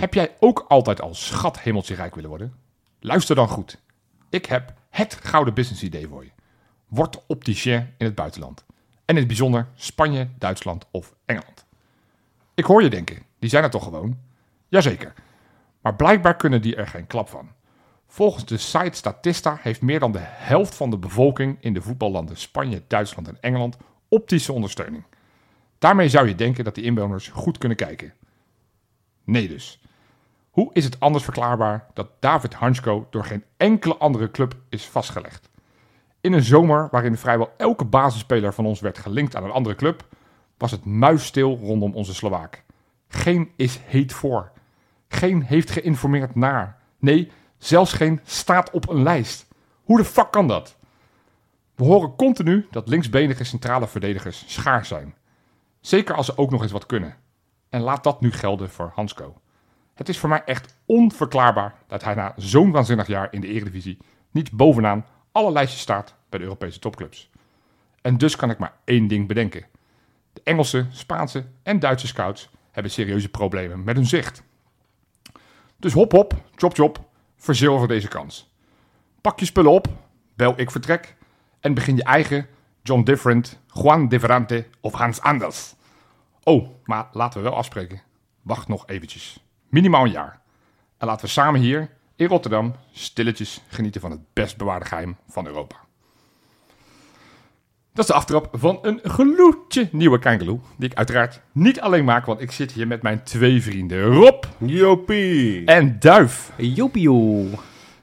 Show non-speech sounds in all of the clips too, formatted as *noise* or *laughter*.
Heb jij ook altijd al schat hemeltje rijk willen worden? Luister dan goed. Ik heb het gouden business idee voor je. Word opticien in het buitenland. En in het bijzonder Spanje, Duitsland of Engeland. Ik hoor je denken, die zijn er toch gewoon? Jazeker. Maar blijkbaar kunnen die er geen klap van. Volgens de site Statista heeft meer dan de helft van de bevolking in de voetballanden Spanje, Duitsland en Engeland optische ondersteuning. Daarmee zou je denken dat die inwoners goed kunnen kijken. Nee dus. Hoe is het anders verklaarbaar dat David Hansko door geen enkele andere club is vastgelegd? In een zomer waarin vrijwel elke basisspeler van ons werd gelinkt aan een andere club, was het muisstil rondom onze Slovaak. Geen is heet voor. Geen heeft geïnformeerd naar. Nee, zelfs geen staat op een lijst. Hoe de fuck kan dat? We horen continu dat linksbenige centrale verdedigers schaars zijn. Zeker als ze ook nog eens wat kunnen. En laat dat nu gelden voor Hansko. Het is voor mij echt onverklaarbaar dat hij na zo'n waanzinnig jaar in de Eredivisie niet bovenaan alle lijstjes staat bij de Europese topclubs. En dus kan ik maar één ding bedenken. De Engelse, Spaanse en Duitse scouts hebben serieuze problemen met hun zicht. Dus hop hop, chop chop, verzilver deze kans. Pak je spullen op, bel ik vertrek en begin je eigen John Different, Juan Differente of Hans Anders. Oh, maar laten we wel afspreken. Wacht nog eventjes. Minimaal een jaar. En laten we samen hier in Rotterdam stilletjes genieten van het best bewaarde geheim van Europa. Dat is de aftrap van een gloedje nieuwe Kangaloo. Die ik uiteraard niet alleen maak, want ik zit hier met mijn twee vrienden Rob Jopie. en Duif. Joepio.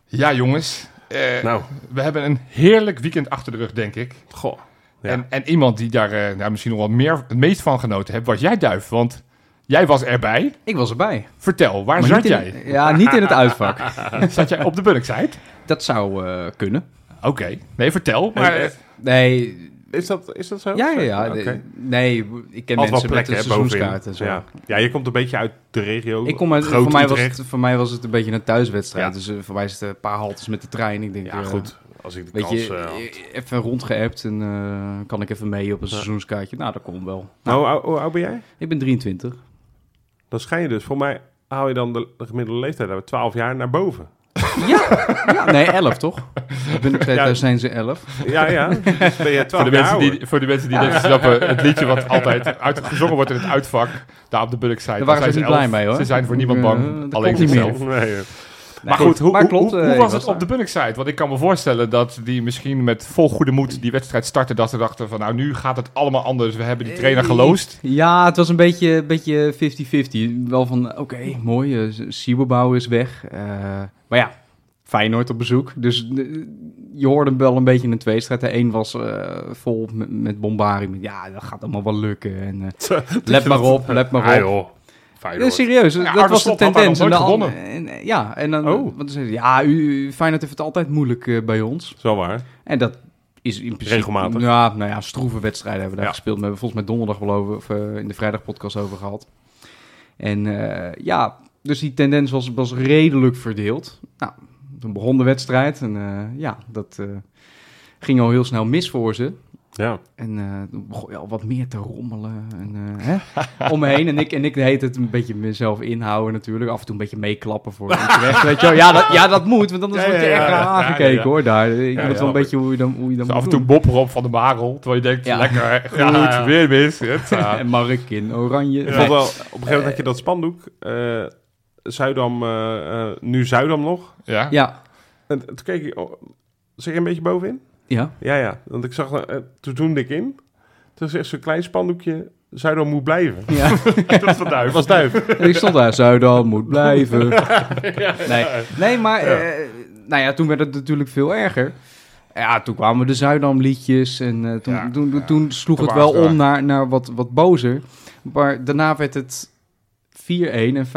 Ja jongens, eh, Nou, we hebben een heerlijk weekend achter de rug denk ik. goh. Ja. En, en iemand die daar eh, nou, misschien nog wat meer het meest van genoten heeft, was jij Duif. Want jij was erbij. Ik was erbij. Vertel, waar Maar zat jij? ja, niet in het uitvak. *laughs* Zat jij op de Bunnickside? Dat zou eh, kunnen. Oké, nee, vertel. Maar, eh, Nee, Is dat, is dat zo? ja, ja, ja. Nee, ik ken Altijd mensen met plekken een hè, bovenin. seizoenskaart en zo. Ja. ja, je komt een beetje uit de regio. Ik kom uit, Groot voor, mij was het, voor mij was het een beetje een thuiswedstrijd. Ja. Dus eh, voor mij is het een paar haltes met de trein. Ik denk, Ja, eh, goed. Als ik de Weet kans je, eh, eh, even rondgeappt en eh, kan ik even mee op een seizoenskaartje. Nou, dat komt wel. Nou, hoe, oud- hoe oud ben jij? Ik ben 23. Dan schijn je dus, voor mij haal je dan de, de gemiddelde leeftijd uit 12 jaar naar boven. Ja, ja, nee, 11 toch? Ik ben 2000 zijn ze 11. Ja, ja. *laughs* Dus ben je 12 voor, de mensen die, voor de mensen die dit snappen, het liedje wat altijd uitgezongen wordt in het uitvak, daar op de Bunnickside. Daar waren zijn ze niet elf. blij mee, hoor. Ze zijn voor niemand bang, dat alleen zichzelf. Nee. Maar goed, hoe, maar hoe- klopt, hoe, eh, hoe was was het op de Bunnickside? Want ik kan me voorstellen dat die misschien met vol goede moed die wedstrijd starten. Dat ze dachten van nou, nu gaat het allemaal anders. We hebben die trainer geloosd. Ja, het was een beetje beetje 50-50. Wel van, oké, mooi, uh, Sieberbouw is weg. Eh, maar ja, Feyenoord op bezoek. Dus eh, je hoorde hem wel een beetje in een tweestrijd. De een was eh, vol met, met bombardie. Ja, dat gaat allemaal wel lukken. En, eh, *laughs* let maar op, let maar op. Ah, Ja, serieus, Ja, dat was de tendens. En nooit de gewonnen. an- en, eh, ja, en dan, Oh. want dan zeiden ze, ja, u, Feyenoord heeft het altijd moeilijk eh, bij ons. Zo waar. En dat is in principe... Regelmatig. Ja, nou ja, stroeve wedstrijden hebben we daar Ja. gespeeld. We hebben volgens mij donderdag wel over, of eh, in de vrijdagpodcast over gehad. En eh, ja, dus die tendens was, was redelijk verdeeld. Nou, toen begon de wedstrijd en eh, ja, dat eh, ging al heel snel mis voor ze. Ja. En eh, toen begon je al wat meer te rommelen en, eh, hè? om me heen. En ik, en ik deed het een beetje mezelf inhouden natuurlijk. Af en toe een beetje meeklappen voor *laughs* Utrecht, weet je wel. Ja dat, ja, dat moet, want anders Ja, word je ja, echt ja. aangekeken ja, ja. hoor. Daar. Ik Ja, weet ja, wel een beetje hoe je dan, hoe je dan moet af en toe bopper op van de Marel. Terwijl je denkt, Ja. lekker, *laughs* goed, Ja. weer mis. Het, ja. *laughs* En Mark in oranje. Nee. wel, op een gegeven moment had je dat spandoek. eh Zuidam, eh, eh, nu Zuidam nog. ja. Ja, En toen keek ik, oh, zit je een beetje bovenin? Ja. Ja, ja. Want ik zag, eh, toen zoomde ik in. Toen is echt zo'n klein spandoekje. Zuidam moet blijven. ja. *laughs* dat van Duif. Dat was duif. En ik stond daar, Zuidam moet blijven. *laughs* Nee, nee maar eh, nou ja, toen werd het natuurlijk veel erger. Ja, toen kwamen de Zuidam liedjes en eh, toen, Ja, toen, ja. toen sloeg Toen het wel om naar, naar wat, wat bozer. Maar daarna werd het 4-1 en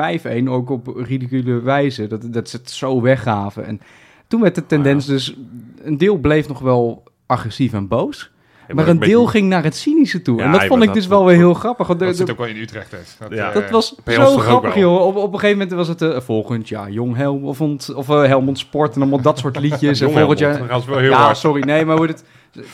5-1 ook op ridicule wijze. Dat, dat ze het zo weggaven. En toen werd de tendens dus... Een deel bleef nog wel agressief en boos. maar een deel ging naar het cynische toe. Ja, en dat ja, vond ik dat- dus wel weer heel grappig. want Dat de- zit ook wel in Utrecht. Hè. Dat, Ja. eh, dat was zo grappig, joh. Op, op een gegeven moment was het eh, volgend jaar Jong Helmond of, eh, Helmond Sport en allemaal dat soort liedjes. *laughs* en volgend jaar... gaan ze wel heel ja, hard. sorry, nee, maar hoe het...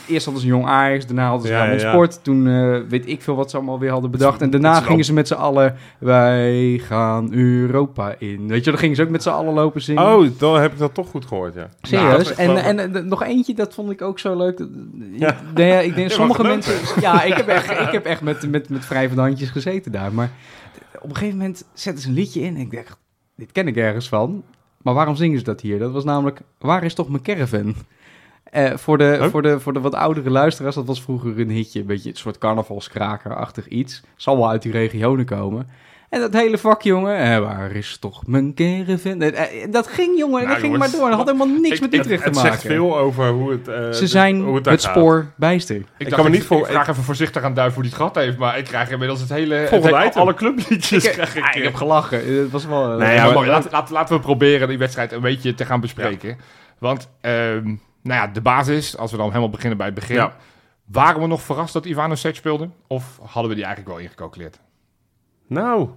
Eerst hadden ze Jong Ajax, daarna hadden ze Ja, ja. Sport. Toen eh, weet ik veel wat ze allemaal weer hadden bedacht. En daarna gingen ook- ze met z'n allen, wij gaan Europa in. Weet je, dan gingen ze ook met z'n allen lopen zingen. Oh, dan heb ik dat toch goed gehoord, ja. Serieus? Nou, en, en, en nog eentje, dat vond ik ook zo leuk. Dat- Ja. Nee, ja, ik denk *laughs* sommige mensen... Ja, ik heb echt, ik heb echt met, met, met wrijvende handjes gezeten daar. Maar op een gegeven moment zetten ze een liedje in en ik dacht, dit ken ik ergens van. Maar waarom zingen ze dat hier? Dat was namelijk, waar is toch mijn caravan? Eh, voor, de, Huh? voor, de, voor de wat oudere luisteraars, dat was vroeger een hitje. Een beetje een soort carnavalskraker-achtig iets. Zal wel uit die regionen komen. En dat hele vak, jongen. eh, waar is toch mijn caravan? Eh, eh, dat ging, jongen. Nou, dat ging jongens, maar door. Dat had helemaal niks ik- met Utrecht Het te maken. zegt veel over hoe het... eh, Ze dus- zijn hoe het, spoor bijster. Ik, kan me niet voor- ik vraag even voorzichtig aan Duif hoe die het gehad heeft, maar ik krijg inmiddels het hele... het Volgende alle clubliedjes Ik, krijg ik. ah, ik heb gelachen. Het was wel... Nee, Ja, maar maar- laat, laat- laten we proberen die wedstrijd een beetje te gaan bespreken. Want, ehm, nou ja, de basis, als we dan helemaal beginnen bij het begin. Ja. Waren we nog verrast dat Ivano Sec speelde? Of hadden we die eigenlijk wel ingecalculeerd? Nou...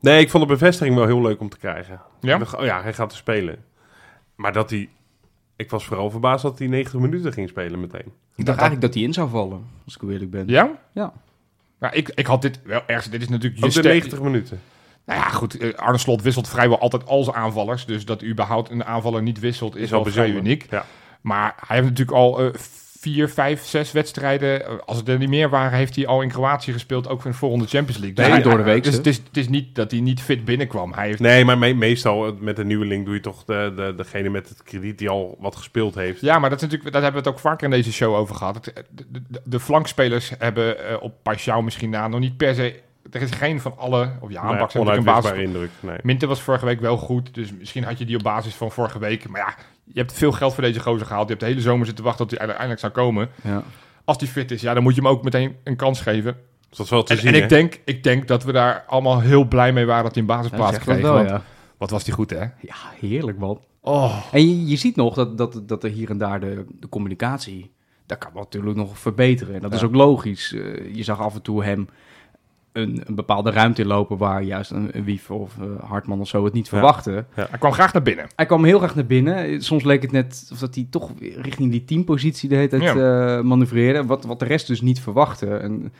Nee, ik vond de bevestiging wel heel leuk om te krijgen. Ja? Dacht, oh ja, hij gaat er spelen. Maar dat hij... Ik was vooral verbaasd dat hij 90 minuten ging spelen meteen. ik dacht eigenlijk dat hij in zou vallen, als ik eerlijk ben. Ja? Ja. Nou, ik, ik had dit wel ergens... Dit is natuurlijk je Ook de ster- 90 minuten. Nou ja, goed. eh, Arne Slot wisselt vrijwel altijd al zijn aanvallers. Dus dat überhaupt een aanvaller niet wisselt is, Is wel vrij uniek. Ja. Maar hij heeft natuurlijk al eh, vier, vijf, zes wedstrijden. eh, Als het er niet meer waren, heeft hij al in Kroatië gespeeld. Ook in de volgende Champions League. Nee, hij- door de week, Dus het is, het is niet dat hij niet fit binnenkwam. Hij heeft, Nee, maar me- meestal met een nieuwe link doe je toch de, de, degene met het krediet die al wat gespeeld heeft. Ja, maar dat, is natuurlijk, dat hebben we het ook vaker in deze show over gehad. De, de, de flankspelers hebben op Paixão misschien na nog niet per se... Er is geen van alle... Of ja, heb ik een basis indruk. Nee. Minter was vorige week wel goed, dus misschien had je die op basis van vorige week. Maar ja, je hebt veel geld voor deze gozer gehaald. Je hebt de hele zomer zitten wachten tot hij uiteindelijk zou komen. Ja. Als die fit is, ja, dan moet je hem ook meteen een kans geven. Dus dat is wel te En, zien, en hè? ik, denk, ik denk dat we daar allemaal heel blij mee waren dat hij een Ja, basisplaats dat kreeg. wel, want ja. Wat was die goed, hè? Ja, heerlijk man. Oh, En je, je ziet nog dat, dat, dat er hier en daar de, de communicatie... Dat kan natuurlijk nog verbeteren. En dat Ja. is ook logisch. Eh, je zag af en toe hem een, een bepaalde ruimte inlopen... waar juist een, een Wief of eh, Hartman of zo het niet Ja. verwachten. hij kwam graag naar binnen. Hij kwam heel graag naar binnen. Soms leek het net of dat hij toch richting die teampositie de hele tijd eh, manoeuvreerde. Wat, wat de rest dus niet verwachtte. En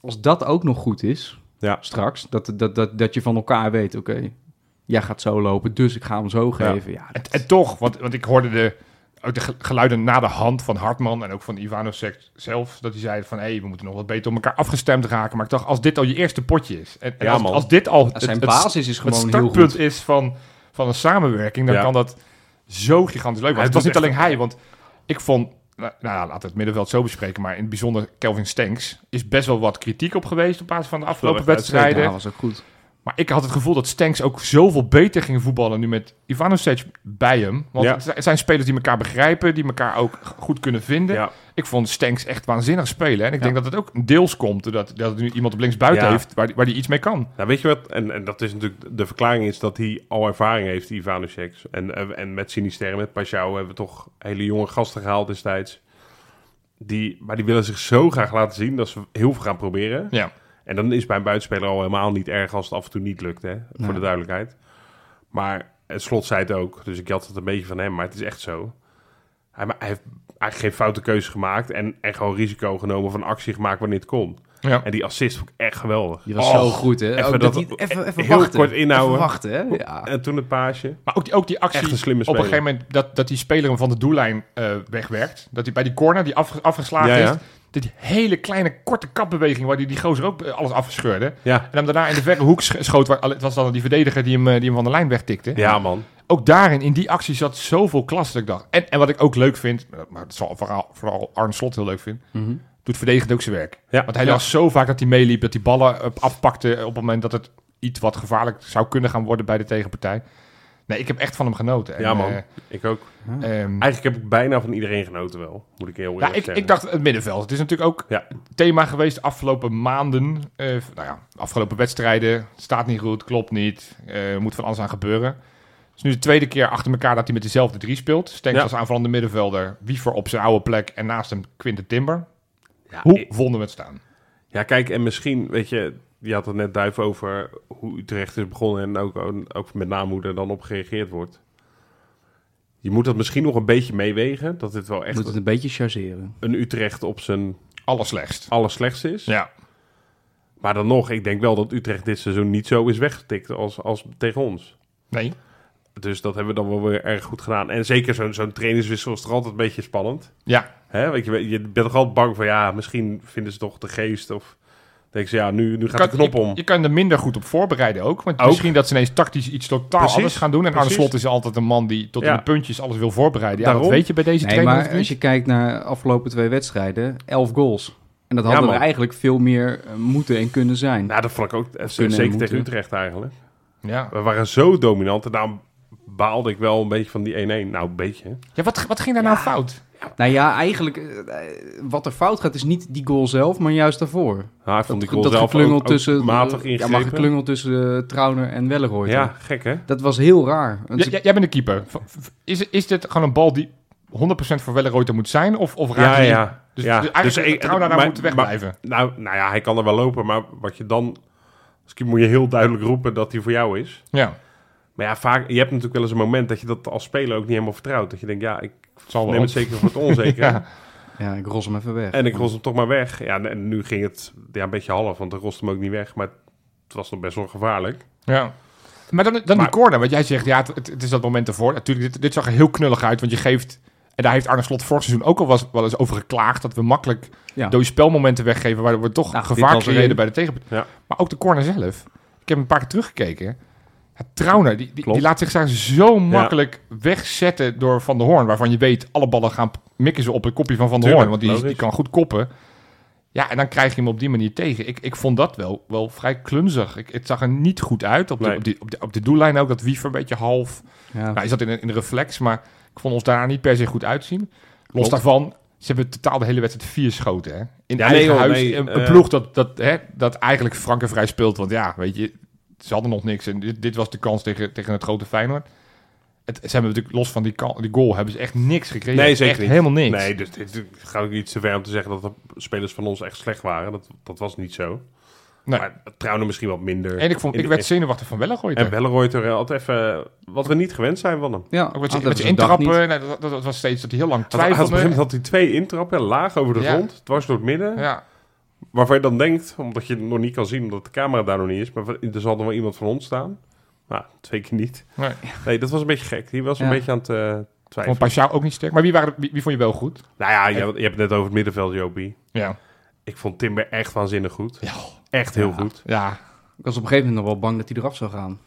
als dat ook nog goed is, Ja. straks, dat, dat, dat, dat je van elkaar weet, oké, jij gaat zo lopen, dus ik ga hem zo Ja. geven. Ja, En, en toch, want, want ik hoorde de, ook de ge- geluiden na de hand van Hartman en ook van Ivanovic zelf, dat hij zei van, hé, we moeten nog wat beter op elkaar afgestemd raken. Maar ik dacht, als dit al je eerste potje is, en, en Ja, als, dit al het, zijn het- basis is het gewoon heel startpunt goed. is van, van een samenwerking, dan Ja. kan dat zo gigantisch leuk worden. Hij Het was niet echt- alleen hij, want ik vond, nou, nou ja, laten we het middenveld zo bespreken, maar in het bijzonder Kelvin Stenks is best wel wat kritiek op geweest op basis van de afgelopen wedstrijden. Ja, was ook goed. Maar ik had het gevoel dat Stenks ook zoveel beter ging voetballen nu met Ivanovic bij hem. Want Ja. het zijn- spelers die elkaar begrijpen, die elkaar ook goed kunnen vinden. Ja. Ik vond Stenks echt waanzinnig spelen. En ik denk dat het ook deels komt doordat dat nu iemand op linksbuiten Ja. heeft waar, die- waar die iets mee kan. Nou, weet je wat? En, en dat is natuurlijk de verklaring is dat hij al ervaring heeft, Ivanovic. En, en, met Sinister, met Pashao hebben we toch hele jonge gasten gehaald destijds. Die, maar die willen zich zo graag laten zien dat ze heel veel gaan proberen. Ja. En dan is bij een buitenspeler al helemaal niet erg als het af en toe niet lukt, hè? Voor Nee. de duidelijkheid. Maar het slot zei het ook, dus ik had het een beetje van hem, maar het is echt zo. Hij, hij heeft eigenlijk geen foute keuze gemaakt en, en gewoon risico genomen van actie gemaakt wanneer het komt. Ja. En die assist vond ik echt geweldig. Die was Oh, zo goed, hè? even dat- even, even heel wachten. kort inhouden. Even wachten, hè? Ja. En toen het paasje. Maar ook die, ook die actie Echt een slimme op een speler. gegeven moment dat, dat die speler hem van de doellijn eh, wegwerkt. Dat hij bij die corner die afge- afgeslagen ja. is. Dat die hele kleine korte kapbeweging waar die, die gozer ook eh, alles afgescheurde. Ja, En hem daarna in de verre hoek sch- schoot. Waar, het was dan die verdediger die hem, eh, die hem van de lijn wegtikte. ja man. Ook daarin, in die actie zat zoveel klasse dat ik dacht. En, en wat ik ook leuk vind, maar het zal vooral, vooral Arne Slot heel leuk vindt, Mhm. doet verdedigend ook zijn werk. Ja. Want hij Ja. las zo vaak dat hij meeliep, dat hij ballen eh, afpakte op het moment dat het iets wat gevaarlijk zou kunnen gaan worden bij de tegenpartij. Nee, ik heb echt van hem genoten. En, Ja, man. eh, Ik ook. ehm, Eigenlijk heb ik bijna van iedereen genoten wel, moet ik heel ja, eerlijk ik, zeggen. ik dacht het middenveld. Het is natuurlijk ook Ja. thema geweest de afgelopen maanden. Eh, nou ja, afgelopen wedstrijden. Staat niet goed, klopt niet. eh, moet van alles aan gebeuren. Het is nu de tweede keer achter elkaar dat hij met dezelfde drie speelt. Stenks Ja. als aanvallende middenvelder. Wiever op zijn oude plek. En naast hem Quinten Timber. Ja, Hoe ik- vonden we het staan? Ja, kijk, en misschien, weet je, je had het net duif over hoe Utrecht is begonnen en ook, ook met name hoe er dan op gereageerd wordt. Je moet dat misschien nog een beetje meewegen. Dat dit wel echt Moet het een beetje chargeren. een Utrecht op zijn Allerslechtst. allerslechtste is. Ja. Maar dan nog, ik denk wel dat Utrecht dit seizoen niet zo is weggetikt als, als tegen ons. Nee. Dus dat hebben we dan wel weer erg goed gedaan. En zeker zo'n zo'n trainingswissel is toch altijd een beetje spannend. Ja. Hè? Want je, je bent toch altijd bang van, ja, misschien vinden ze toch de geest. Of denk ze, ja, nu, nu gaat Kan- de knop om. je kan er minder goed op voorbereiden ook. Want Ook. misschien dat ze ineens tactisch iets totaal Precies, anders gaan doen. En Arne precies. Slot is altijd een man die tot in Ja. de puntjes alles wil voorbereiden. Ja, dat Daarom. weet je bij deze Nee, trainer maar als je kijkt naar de afgelopen twee wedstrijden, 11 goals. En dat hadden man. er eigenlijk veel meer eh, moeten en kunnen zijn. Nou, dat vond ik ook, eh, Kunnen zeker en tegen. Utrecht eigenlijk. Ja. We waren zo dominant en daarom baalde ik wel een beetje van die 1-1. Nou, een beetje. ja, wat, wat ging daar nou fout? Nou ja, eigenlijk, eh, wat er fout gaat is niet die goal zelf, maar juist daarvoor. Nou, ik vond die goal dat zelf geklungel ook, ook tussen, matig ja, ingrepen. maar geklungel tussen eh, Trauner en Welleroy. Ja, gek hè? Dat was heel raar. Jij bent de keeper. Is, is dit gewoon een bal die 100% voor Welleroyter moet zijn? Of, of raakt Ja, hij- ja. Dus, ja. dus eigenlijk ik- dus Trauner daar moet maar- wegblijven. Nou, nou ja, hij kan er wel lopen, maar wat je dan... Als keeper moet je heel duidelijk roepen dat hij voor jou is. Ja, Maar ja, vaak, je hebt natuurlijk wel eens een moment dat je dat als speler ook niet helemaal vertrouwt. Dat je denkt, ja, ik zal wel. neem het zeker voor het onzeker. *laughs* Ja. ja, ik ros hem even weg. En ik ros hem toch maar weg. Ja, en nu ging het ja, een beetje half, want ik roste hem ook niet weg. Maar het was nog best wel gevaarlijk. Ja. Maar dan, dan die Maar- corner, want jij zegt, ja, het, het is dat moment ervoor. Natuurlijk, dit, dit zag er heel knullig uit, want je geeft... En daar heeft Arne Slot vorig seizoen ook al was, wel eens over geklaagd... dat we makkelijk Ja. dode spelmomenten weggeven... waardoor we toch Nou, dit gevaar creëren bij de tegen. Ja. Maar ook de corner zelf. Ik heb een paar keer teruggekeken. Ja, Trauner, die, die, laat zich daar zo makkelijk wegzetten door Van der Hoorn... waarvan je weet, alle ballen gaan mikken ze op het kopje van Van der Hoorn... want die, kan goed koppen. Ja, en dan krijg je hem op die manier tegen. Ik, ik vond dat wel, wel vrij klunzig. Ik, het zag er niet goed uit. Op de, Nee. op, die, op, de, op de doellijn ook, dat Wiever een beetje half... Ja. Nou, hij zat in een, in reflex, maar ik vond ons daar niet per se goed uitzien. Los Klopt. daarvan, ze hebben totaal de hele wedstrijd vier schoten. Hè? In Ja, eigen nee, huis, nee, een, een eh. ploeg dat, dat, hè, dat eigenlijk frankenvrij speelt. Want ja, weet je, ze hadden nog niks. En dit, dit was de kans tegen, tegen het grote Feyenoord. Het, ze hebben natuurlijk, los van die, die goal, hebben ze echt niks gekregen. Nee, zeker echt niet. helemaal niks. Nee, dus dit dit gaat ook niet te ver om te zeggen dat de spelers van ons echt slecht waren. Dat, dat was niet zo. Nee. Maar trouwens misschien wat minder. En ik, vond, ik werd zenuwachtig van Wellegooi. En Belleroyter eh, altijd even... Wat we niet gewend zijn van hem. ja, Ook met had zijn intrappen, nee, dat, dat, dat was steeds dat hij heel lang Hij had- hij had twijfelde. had hij twee intrappen, laag over de Ja. grond, dwars door het midden. Ja, Waarvan je dan denkt, omdat je het nog niet kan zien, omdat de camera daar nog niet is, maar er zal er wel iemand van ons staan. Nou, twee keer niet. nee. Nee, dat was een beetje gek. Die was een beetje aan het Vond twijfelen. Pashao ook niet sterk. Maar wie, waren, wie, wie vond je wel goed? Nou ja, je, je hebt het net over het middenveld, Jopie. Ja. Ik vond Timber echt waanzinnig goed. Ja. Echt heel Ja. goed. Ja. Ik was op een gegeven moment nog wel bang dat hij eraf zou gaan.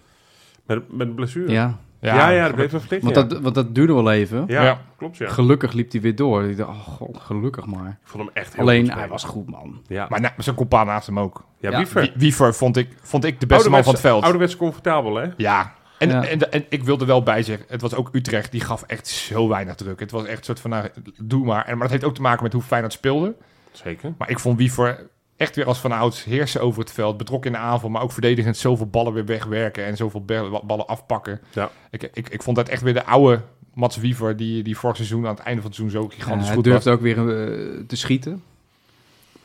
Met, met een blessure. Ja, ja, ja, dat bleef wel verplicht. want, ja. dat, want dat duurde wel even. ja, Ja. klopt ja. Gelukkig liep hij weer door. Ik dacht, oh god, gelukkig maar. Ik vond hem echt heel Alleen, goed hij was goed, man. Ja, Maar nou, zijn compaan naast hem ook. ja, Ja, Wiever. Wie- Wiever vond ik, vond ik de beste man van het veld. Ouderwets comfortabel, hè? Ja. En, Ja. En, en, ik wilde wel bij zeggen, het was ook Utrecht, die gaf echt zo weinig druk. Het was echt een soort van, nou, doe maar. En, maar dat heeft ook te maken met hoe Feyenoord speelde. Zeker. Maar ik vond Wiever echt weer als van ouds heersen over het veld. Betrokken in de aanval, maar ook verdedigend zoveel ballen weer wegwerken en zoveel ballen afpakken. Ja. Ik, ik, ik vond dat echt weer de oude Mats Wiever, die, die vorig seizoen aan het einde van het seizoen zo Ja, gigantisch hij goed durfde was. ook weer eh, te schieten.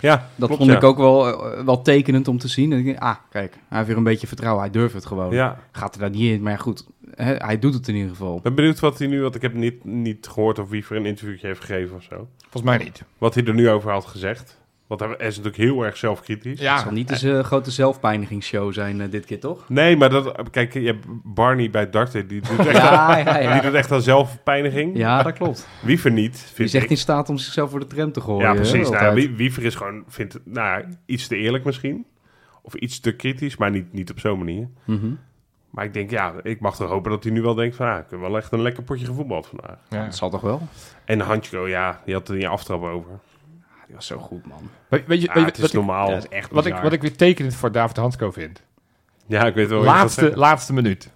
Ja, Dat klopt, vond ja. ik ook wel, eh, wel tekenend om te zien. En ik denk, ah, kijk, hij heeft weer een beetje vertrouwen. Hij durft het gewoon. Ja, Gaat er daar niet in, maar goed, hè, hij doet het in ieder geval. ik ben benieuwd wat hij nu, want ik heb niet, niet gehoord of Wiever een interviewtje heeft gegeven of zo. Volgens mij niet. Wat hij er nu over had gezegd. Want hij is natuurlijk heel erg zelfkritisch. Ja, Het zal niet eens een grote zelfpijnigingsshow zijn eh, dit keer, toch? Nee, maar dat, kijk, je hebt Barney bij darten, die doet echt, Ja, ja, die ja. doet echt aan zelfpijniging. Ja, dat klopt. Wiever niet, Die vind is echt ik. in staat om zichzelf voor de tram te gooien. Ja, hè, precies. Nou, Wiever is gewoon, vindt nou, ja, iets te eerlijk misschien. Of iets te kritisch, maar niet, niet op zo'n manier. Mhm. Maar ik denk, ja, ik mag toch hopen dat hij nu wel denkt van, ah, ik heb wel echt een lekker potje gevoetbald vandaag. ja. Dat zal toch wel? En Hanchko, ja, die had er niet aftrap over. Die was zo goed, man. Weet, weet je, Ja, weet je het is wat, ik, normaal. Dat is echt wat, ik, wat ik weer tekenend voor David Hansko vind? Ja, ik weet wel Laatste, laatste minuut.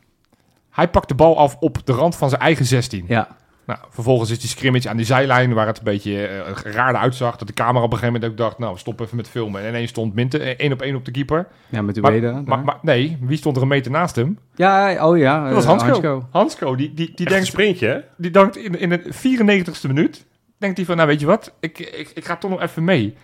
Hij pakt de bal af op de rand van zijn eigen 16. Ja, Nou, vervolgens is die scrimmage aan die zijlijn waar het een beetje eh, raar uitzag. Dat de camera op een gegeven moment ook dacht, nou, stop even met filmen. En ineens stond Minte eh, één op één op de keeper. ja met Ueda. maar, maar nee, wie stond er een meter naast hem? ja, oh ja. Dat was eh, Hansko. Hansko. Hansko, die, die, die, Echt een denkt, sprintje, hè? die denkt in, in de 94ste minuut, denkt hij van, nou weet je wat, ik, ik, ik ga toch nog even mee.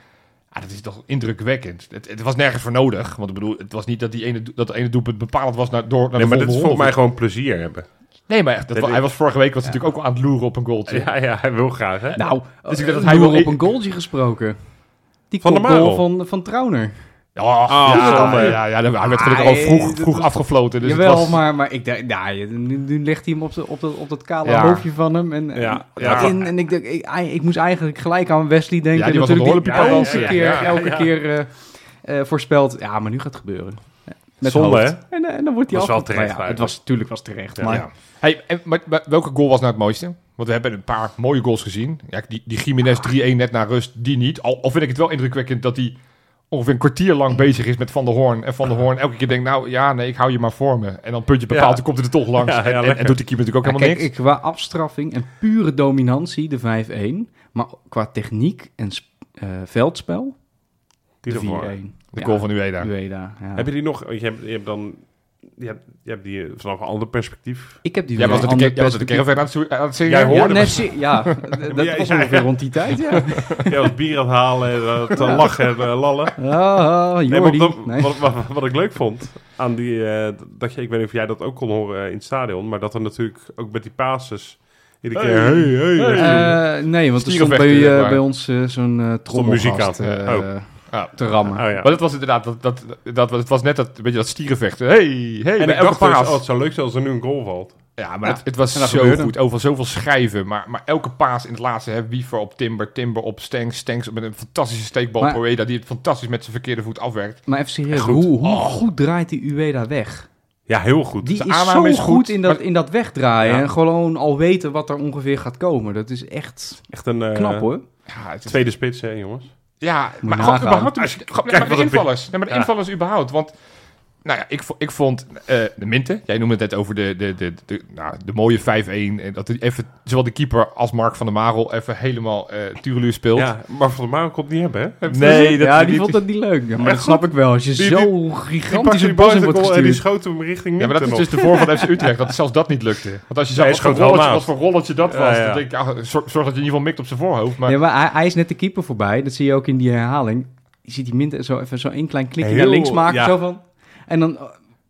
Ah, dat is toch indrukwekkend. Het, het was nergens voor nodig. Want ik bedoel, het was niet dat, die ene, dat de ene doelpunt bepalend was naar, door, naar Nee, de maar dit is volgens mij gewoon plezier hebben. Nee, maar dat, Dat hij was vorige week was natuurlijk ook al aan het loeren op een goaltje. Ja, ja, hij wil graag, hè? Nou, Dus ik dacht dat hij wel- op een goaltje gesproken. Die Van kopgoal Marel. van, van Trauner. Ja, Ah, ja, ja, ja, hij werd gelukkig Ah, al vroeg, vroeg afgefloten. Dus het was, maar, maar ik dacht, nou, nu, nu legt hij hem op, de, op, dat op dat kale Ja. hoofdje van hem. En, en, Ja, en, en ik, dacht, ik, ik moest eigenlijk gelijk aan Wesley denken. Ja, die was natuurlijk die elke ja, keer, ja, elke ja. keer eh, eh, voorspeld. Ja, maar nu gaat het gebeuren. Met Zonde, hè? En, eh, en dan wordt hij af. wel terecht ja, het was natuurlijk was terecht. Ja. maar Ja. Hey, en, maar, maar welke goal was nou het mooiste? Want we hebben een paar mooie goals gezien. Ja, die, die Jiménez 3-1 net na rust, die niet. Al, al vind ik het wel indrukwekkend dat hij ongeveer een kwartier lang bezig is met Van der Hoorn. En Van der Hoorn elke keer denkt, nou ja, nee, ik hou je maar voor me. En dan puntje bepaald, Ja. dan komt het er toch langs. Ja, ja, en, en, doet die keeper natuurlijk ook Ja, helemaal kijk, niks. ik, qua afstraffing en pure dominantie, de 5-1. Maar qua techniek en eh, veldspel, Die de 4-1. ervoor. De Ja, goal van Ueda. Ueda, ja. Heb je die nog? Je hebt, je hebt dan... Je hebt, je hebt die eh, vanaf een ander perspectief. Ik heb die Jij van was een het de, jij was caravan aan het, zingen? Jij Ja, hoorde net ja, d- *laughs* dat jij- was jij- ongeveer rond die tijd, ja. *laughs* Ja, wat bier aan het halen en eh, te lachen en eh, lallen. Ah, Nee, wat, Nee. wat, wat, wat ik leuk vond aan die... eh, dat je, ik weet niet of jij dat ook kon horen in het stadion, maar dat er natuurlijk ook met die passes... Iedere keer... Hey, hey, hey. Eh, nee, want er stond bij, bij ons zo'n uh, muziek trommelgast aan. eh, Oh. Te rammen. Oh, ja. Maar dat was inderdaad, dat, dat, dat, het was net dat, een beetje dat stierenvechten. Hey, hey, En ik dus, paas. oh, het zou leuk zijn als er nu een goal valt. Ja, maar Ja, het, het was zo gebeurde. goed. Over zoveel schrijven. Maar, maar elke paas in het laatste. Hè, Wiever op Timber, Timber op Stanks. Stanks met een fantastische steekbal. Maar- Poeda die het fantastisch met zijn verkeerde voet afwerkt. Maar even serieus, Goed. hoe, hoe Oh. goed draait die Ueda weg? Ja, heel goed. Die is zo is goed, goed, in, dat, maar- in dat wegdraaien. Ja. En gewoon al weten wat er ongeveer gaat komen. Dat is echt Echt een eh, knap hoor. Ja, het is, tweede spits, hè, jongens. Ja maar je gewoon überhaupt. Als je- kijk maar de invallers. Nee, maar de invallers überhaupt. Want, nou ja, ik, ik vond eh, de Minte. Jij noemde het net over de, de, de, de, nou, de mooie 5-1. En dat hij even, zowel de keeper als Mark van der Marel even helemaal eh Tureluur speelt. Ja, maar Van der Marel kon het niet hebben, hè? Nee, dat ja, die die- vond dat niet leuk. Ja, maar dat snap ik wel. Als je Die- zo die- gigantisch pakte die bal wordt goal en die gestuurd. schoot hem richting Ja, maar dat is Minten dus de voor van FC Utrecht, dat zelfs dat niet lukte. Want als je zag Hij wat rolletje, wat voor rolletje dat Ja, was, ja. dan denk ik, ah, zorg, zorg dat je in ieder geval mikt op zijn voorhoofd. Maar Ja, maar hij, hij is net de keeper voorbij. Dat zie je ook in die herhaling. Je ziet die mint zo even zo één klein klikje Heel- naar links maken. ja. Zo van. En dan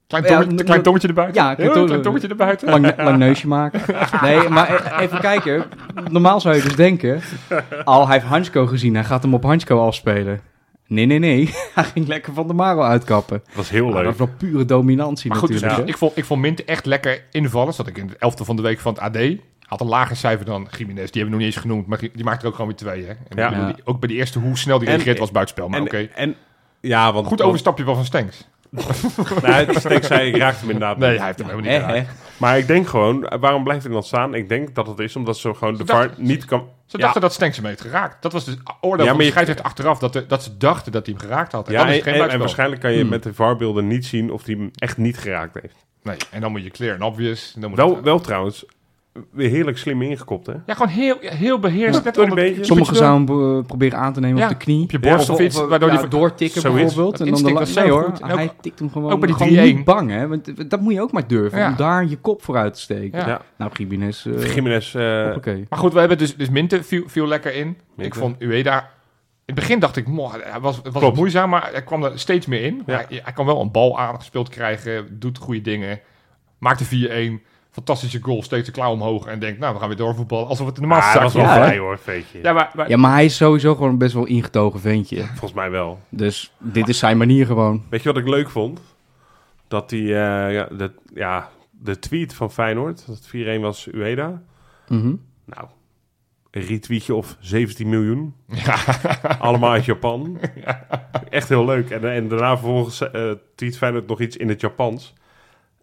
klein, Ja, n- tongetje erbuiten. Ja, klein klein, tong- tongetje erbuiten. lang, lang neusje maken. *laughs* Nee, maar e- even kijken. Normaal zou je dus denken... Al, hij heeft Hansko gezien. Hij gaat hem op Hansko afspelen. Nee, nee, nee. *laughs* Hij ging lekker van de Maro uitkappen. Dat was heel Nou, leuk. dat is wel pure dominantie Maar goed, dus natuurlijk. ik, ik vond, ik vond Minte echt lekker invallen. Zat ik in de elfde van de week van het AD. Had een lager cijfer dan Jiménez. Die hebben we nog niet eens genoemd, maar die maakt er ook gewoon weer twee. Hè? En Ja. ik bedoel, die- ook bij die eerste, hoe snel die reageert was buitenspel. Maar oké. en, ja, want... Goed overstapje wel van Stenks. *laughs* Nou, is denk zei, ik raakte hem inderdaad Nee, hij heeft hem helemaal niet geraakt. Maar ik denk gewoon, waarom blijft hij dan staan? Ik denk dat het is omdat ze gewoon de Ze VAR niet kan... Ze Ja. dachten dat Stenks hem heeft geraakt. Dat was de oordeel Ja, van maar de je- scheidsrechter achteraf. Dat, de- dat ze dachten dat hij hem geraakt had. En Ja, dan is en, het geen en, en buitenspel. waarschijnlijk kan je Hmm. met de VAR-beelden niet zien of hij hem echt niet geraakt heeft. Nee, en dan moet je clear en obvious. En dan moet Wel, het- wel trouwens, weer heerlijk slim ingekopt, hè? Ja, gewoon heel, heel beheerst. net onder- beetje. Sommigen zouden hem eh, proberen aan te nemen Ja, op de knie. op je borst of iets, waardoor ja, die ver- doortikken bijvoorbeeld. Dat En dan de nee hoor, hij tikt hem gewoon, ook bij die gewoon 3-1. niet bang. Hè? Want dat moet je ook maar durven, Ja. om daar je kop voor uit te steken. Ja. Ja. Nou, Gimenez, eh Jiménez, eh, hoppakee. Maar goed, we hebben dus, dus Minte viel, viel lekker in. Ik vond Ueda... In het begin dacht ik, moh, hij was, het was moeizaam, maar hij kwam er steeds meer in. Ja. Hij, hij kan wel een bal aangespeeld krijgen, doet goede dingen. Maakte 4-1, fantastische goal, steekt de klauw omhoog en denkt, nou, we gaan weer doorvoetballen. Alsof het de ah, normaalste hij zaak was wel Ja, vrij hoor, veetje. Ja, maar, maar Ja, maar hij is sowieso gewoon best wel ingetogen ventje. Volgens mij wel. Dus dit is zijn manier gewoon. Weet je wat ik leuk vond? Dat die, eh, ja, de, ja, de tweet van Feyenoord, dat het 4-1 was Ueda. Mhm. Nou, een retweetje of 17 miljoen. *laughs* Allemaal uit Japan. Echt heel leuk. En, en daarna vervolgens eh tweet Feyenoord nog iets in het Japans.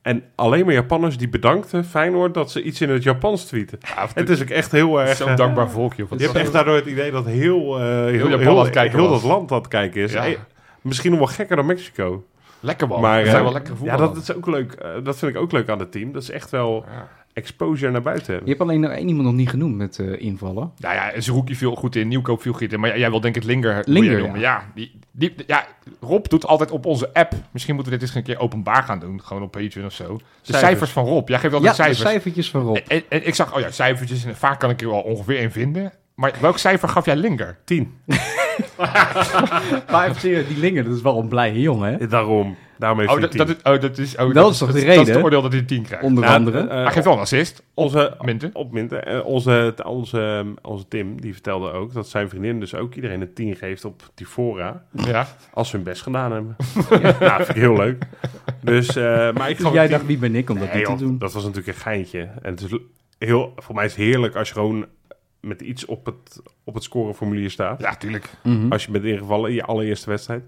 En alleen maar Japanners die bedankten Feyenoord dat ze iets in het Japans tweeten. het is ook echt heel erg... zo'n eh, dankbaar volkje. Je hebt echt daardoor het idee dat heel, eh, heel, Japan heel, dat land aan het kijken is. Ja. Misschien nog wel gekker dan Mexico. Lekker man. Maar, Maar, zijn eh, wel lekker Ja, voetballen. dat, is ook leuk. Dat vind ik ook leuk aan het team. Dat is echt wel Ja. Exposure naar buiten Je hebben. hebt alleen nog één iemand nog niet genoemd met eh, invallen. Nou ja, Zerouki viel goed in, Nieuwkoop viel goed in. Maar jij wil denk ik Linger, Linger, je. Ja. die, die, ja, Rob doet altijd op onze app. Misschien moeten we dit eens een keer openbaar gaan doen. Gewoon op Patreon of zo. De cijfers, Cijfers. van Rob. Jij geeft Ja, altijd de cijfers. cijfertjes van Rob. En, en ik zag, oh ja, cijfertjes. En vaak kan ik er wel ongeveer in vinden. Maar welk cijfer gaf jij Linger? 10. *laughs* Maar die Linger, dat is wel een blije jongen, hè? Daarom. Daarom heeft Oh, hij dat, tien. dat is, oh, dat is, oh, Dat is toch de Dat is reden? het oordeel dat hij een 10 krijgt. Onder andere. eh, hij geeft wel een assist. Onze, Minten. op Minten. Eh, onze, onze, onze Tim, die vertelde ook dat zijn vriendin dus ook iedereen een 10 geeft op Tivora. Ja. Als ze hun best gedaan hebben. *laughs* ja, vind ik heel leuk. Dus, eh, maar ik Dus jij dacht, 10. wie ben ik om dat Nee, niet te doen? dat was natuurlijk een geintje. En het is heel, voor mij is het heerlijk als je gewoon met iets op het, op het scoreformulier staat. ja, tuurlijk. Mhm. Als je bent ingevallen in je allereerste wedstrijd.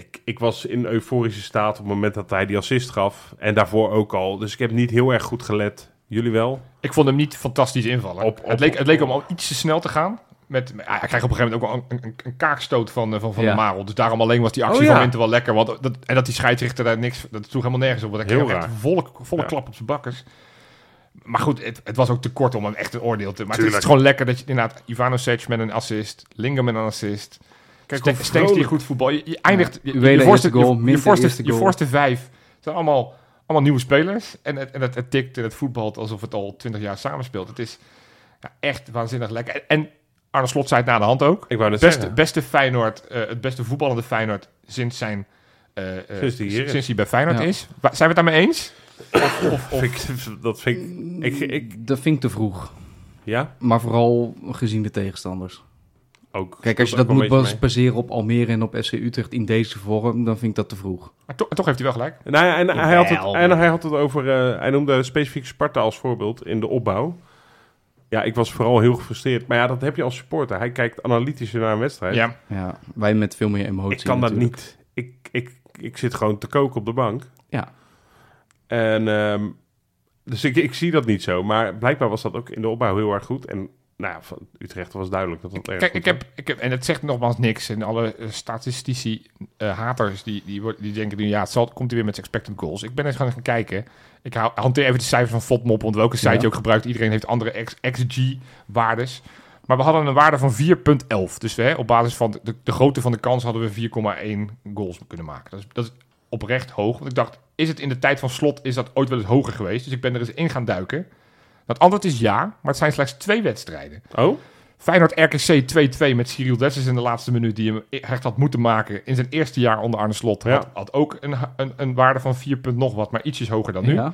Ik, ik was in euforische staat op het moment dat hij die assist gaf. En daarvoor ook al. Dus ik heb niet heel erg goed gelet. Jullie wel? Ik vond hem niet fantastisch invallen. Op- op- het, leek, het leek hem al iets te snel te gaan. Met, ja, hij krijgt op een gegeven moment ook wel een, een, een kaakstoot van, eh, van, van Ja. de Marel. Dus daarom alleen was die actie Oh, ja. van Winter wel lekker. Want dat, en dat die scheidsrechter daar niks... Dat sloeg helemaal nergens op. Want hij Heel kreeg echt raar. volle, volle Ja. klap op zijn bakkers. Maar goed, het, het was ook te kort om hem echt een oordeel te... Maar het is gewoon lekker dat je inderdaad... Ivanovic met een assist. Linger met een assist. Kijk, hoe Stenks die goed voetbal. Je, je eindigt... Je, je, voorste, eerste goal, je, voorste, je voorste vijf zijn allemaal, allemaal nieuwe spelers. En het, en het, het tikt en het voetbalt alsof het al twintig jaar samenspeelt. Het is ja, echt waanzinnig lekker. En, en Arne Slot zei het na de hand ook. Ik wou Beste, zeggen. beste Feyenoord, eh, het beste voetballende Feyenoord sinds zijn... eh, eh, Sinds die hij bij Feyenoord Ja. is. Zijn we het daarmee eens? Of, of, of- Vind ik- dat vind ik, ik, ik... Dat vind ik te vroeg. Ja? Maar vooral gezien de tegenstanders. Ook. Kijk, als je dat moet bas- baseren op Almere en op FC Utrecht in deze vorm, dan vind ik dat te vroeg. maar to- toch heeft hij wel gelijk. Nou ja, en, hij had het, en hij had het over... eh, hij noemde specifiek Sparta als voorbeeld in de opbouw. Ja, ik was vooral heel gefrustreerd. Maar ja, dat heb je als supporter. Hij kijkt analytischer naar een wedstrijd. Ja. Ja, wij met veel meer emotie. ik kan dat niet. Ik, ik, ik zit gewoon te koken op de bank. Ja. En ehm, dus ik, ik zie dat niet zo. Maar blijkbaar was dat ook in de opbouw heel erg goed. En nou ja, van Utrecht was duidelijk dat erg Kijk, ik heb, ik heb, en het zegt nogmaals niks. En alle eh, statistici, eh, haters, die, die, die denken nu, ja, het zal, komt hij weer met zijn expected goals. Ik ben eens gaan gaan kijken. Ik hou, hanteer even de cijfers van FODMOP, want welke site Ja. je ook gebruikt. Iedereen heeft andere XG-waardes. Maar we hadden een waarde van 4,11. Dus hè, op basis van de, de grootte van de kans hadden we 4,1 goals kunnen maken. Dat is, dat is oprecht hoog. Want ik dacht, is het in de tijd van slot, is dat ooit wel eens hoger geweest? Dus ik ben er eens in gaan duiken. Het antwoord is ja, maar het zijn slechts twee wedstrijden. Oh? Feyenoord RKC 2-2 met Cyril Dessers in de laatste minuut die hem echt had moeten maken in zijn eerste jaar onder Arne Slot. Ja. Had, had ook een, een, een waarde van 4 punt nog wat, maar ietsjes hoger dan nu. Ja.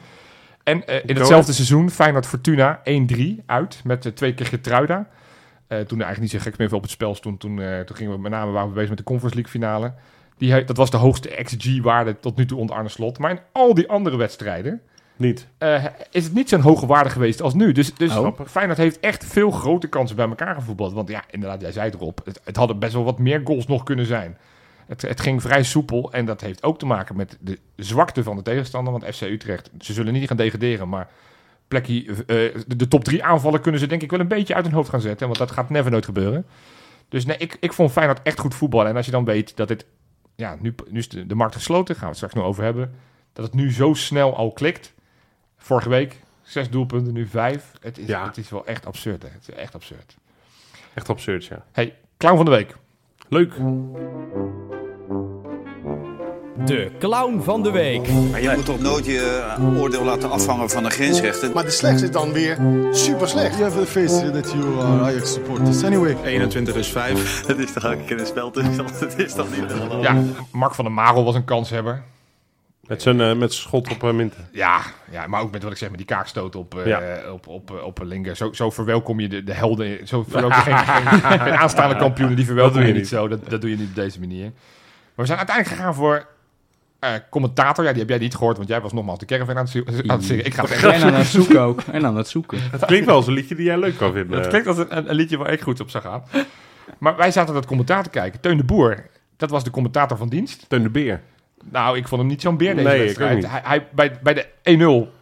En eh, in hetzelfde seizoen Feyenoord Fortuna 1-3 uit met eh, twee keer Getruida. Eh, toen er eigenlijk niet zo gek meer veel op het spel stond. Toen, eh, toen gingen we met name waren we bezig met de Conference League finale. Die, dat was de hoogste XG-waarde tot nu toe onder Arne Slot. Maar in al die andere wedstrijden Niet. eh, is het niet zo'n hoge waarde geweest als nu. Dus, dus Oh. Feyenoord heeft echt veel grote kansen bij elkaar gevoetbald. Want ja, inderdaad, jij zei het erop. Het, het hadden best wel wat meer goals nog kunnen zijn. Het, het ging vrij soepel en dat heeft ook te maken met de zwakte van de tegenstander. Want FC Utrecht, ze zullen niet gaan degraderen, maar plekje, eh, de, de top drie aanvallen kunnen ze denk ik wel een beetje uit hun hoofd gaan zetten. Want dat gaat never nooit gebeuren. Dus nee, ik, ik vond Feyenoord echt goed voetballen. En als je dan weet dat het, ja, nu, nu is de, de markt gesloten, gaan we het straks nog over hebben. Dat het nu zo snel al klikt. Vorige week zes doelpunten, nu vijf. Het is, Ja. het is wel echt absurd. Hè? Het is echt absurd. Echt absurd, ja. Hey, clown van de week. Leuk. De clown van de week. Maar je moet toch nooit je eh, oordeel laten afhangen van de grensrechten. Maar de slechtste is dan weer super slecht. You have the face that you are Ajax supporters. Anyway, 21 is 5. Dat *laughs* is toch ook een spel tussen. Dat is toch niet helemaal. Ja, Mark van der Marel was een kanshebber. Met zijn eh, met schot op uh, Minten. Ja, ja, maar ook met wat ik zeg, met die kaakstoot op, eh Ja. op, op, op, op Linker. Zo, zo verwelkom je de, de helden. Zo verwelkom je *laughs* geen, aanstaande kampioenen. Die verwelkom Dat doe je je niet zo. Dat, dat doe je niet op deze manier. Maar we zijn uiteindelijk gegaan voor eh, commentator. Ja, die heb jij niet gehoord, want jij was nogmaals de caravan aan het, aan het zingen. Ik ga het En aan het zoeken ook. En aan het zoeken. Het klinkt wel als een liedje die jij leuk kan vinden. Dat klinkt als een, een, een liedje waar ik goed op zou gaan. Maar wij zaten dat commentaar te kijken. Teun de Boer, dat was de commentator van dienst. Teun de Beer. Nou, ik vond hem niet zo'n beer deze Nee, ik wedstrijd. Hij, hij, bij, bij de 1-0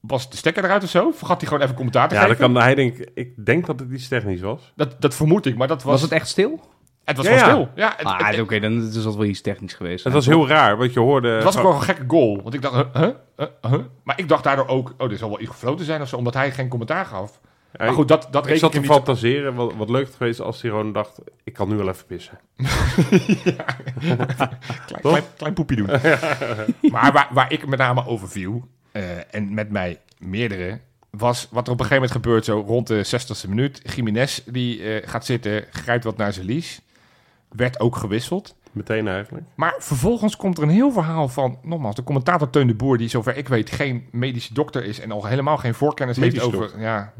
was de stekker eruit of zo. Vergat hij gewoon even commentaar te Ja, dat geven. kan hij denk ik denk dat het iets technisch was. Dat, dat vermoed ik, maar dat was... Was het echt stil? Het was Ja, wel ja. stil. Ja, Ah, oké, dan is het wel iets technisch geweest. Het was heel raar, want je hoorde... het was ook wel een gekke goal. Want ik dacht, huh, huh, huh, huh? Maar ik dacht daardoor ook, oh, dit zal wel iets gefloten zijn of zo, omdat hij geen commentaar gaf. Maar goed, dat, dat ik reken zat te niet... fantaseren, wat, wat leuk geweest als hij gewoon dacht, ik kan nu wel even pissen. *laughs* *laughs* klein, klein, klein poepje doen. *laughs* maar waar, waar ik met name over viel, eh, en met mij meerdere, was wat er op een gegeven moment gebeurt, zo rond de 60ste minuut. Jiménez die eh, gaat zitten, grijpt wat naar zijn lies. Werd ook gewisseld. Meteen eigenlijk. Maar vervolgens komt er een heel verhaal van, nogmaals, de commentator Teun de Boer, die zover ik weet geen medische dokter is en al helemaal geen voorkennis heeft over... Ja,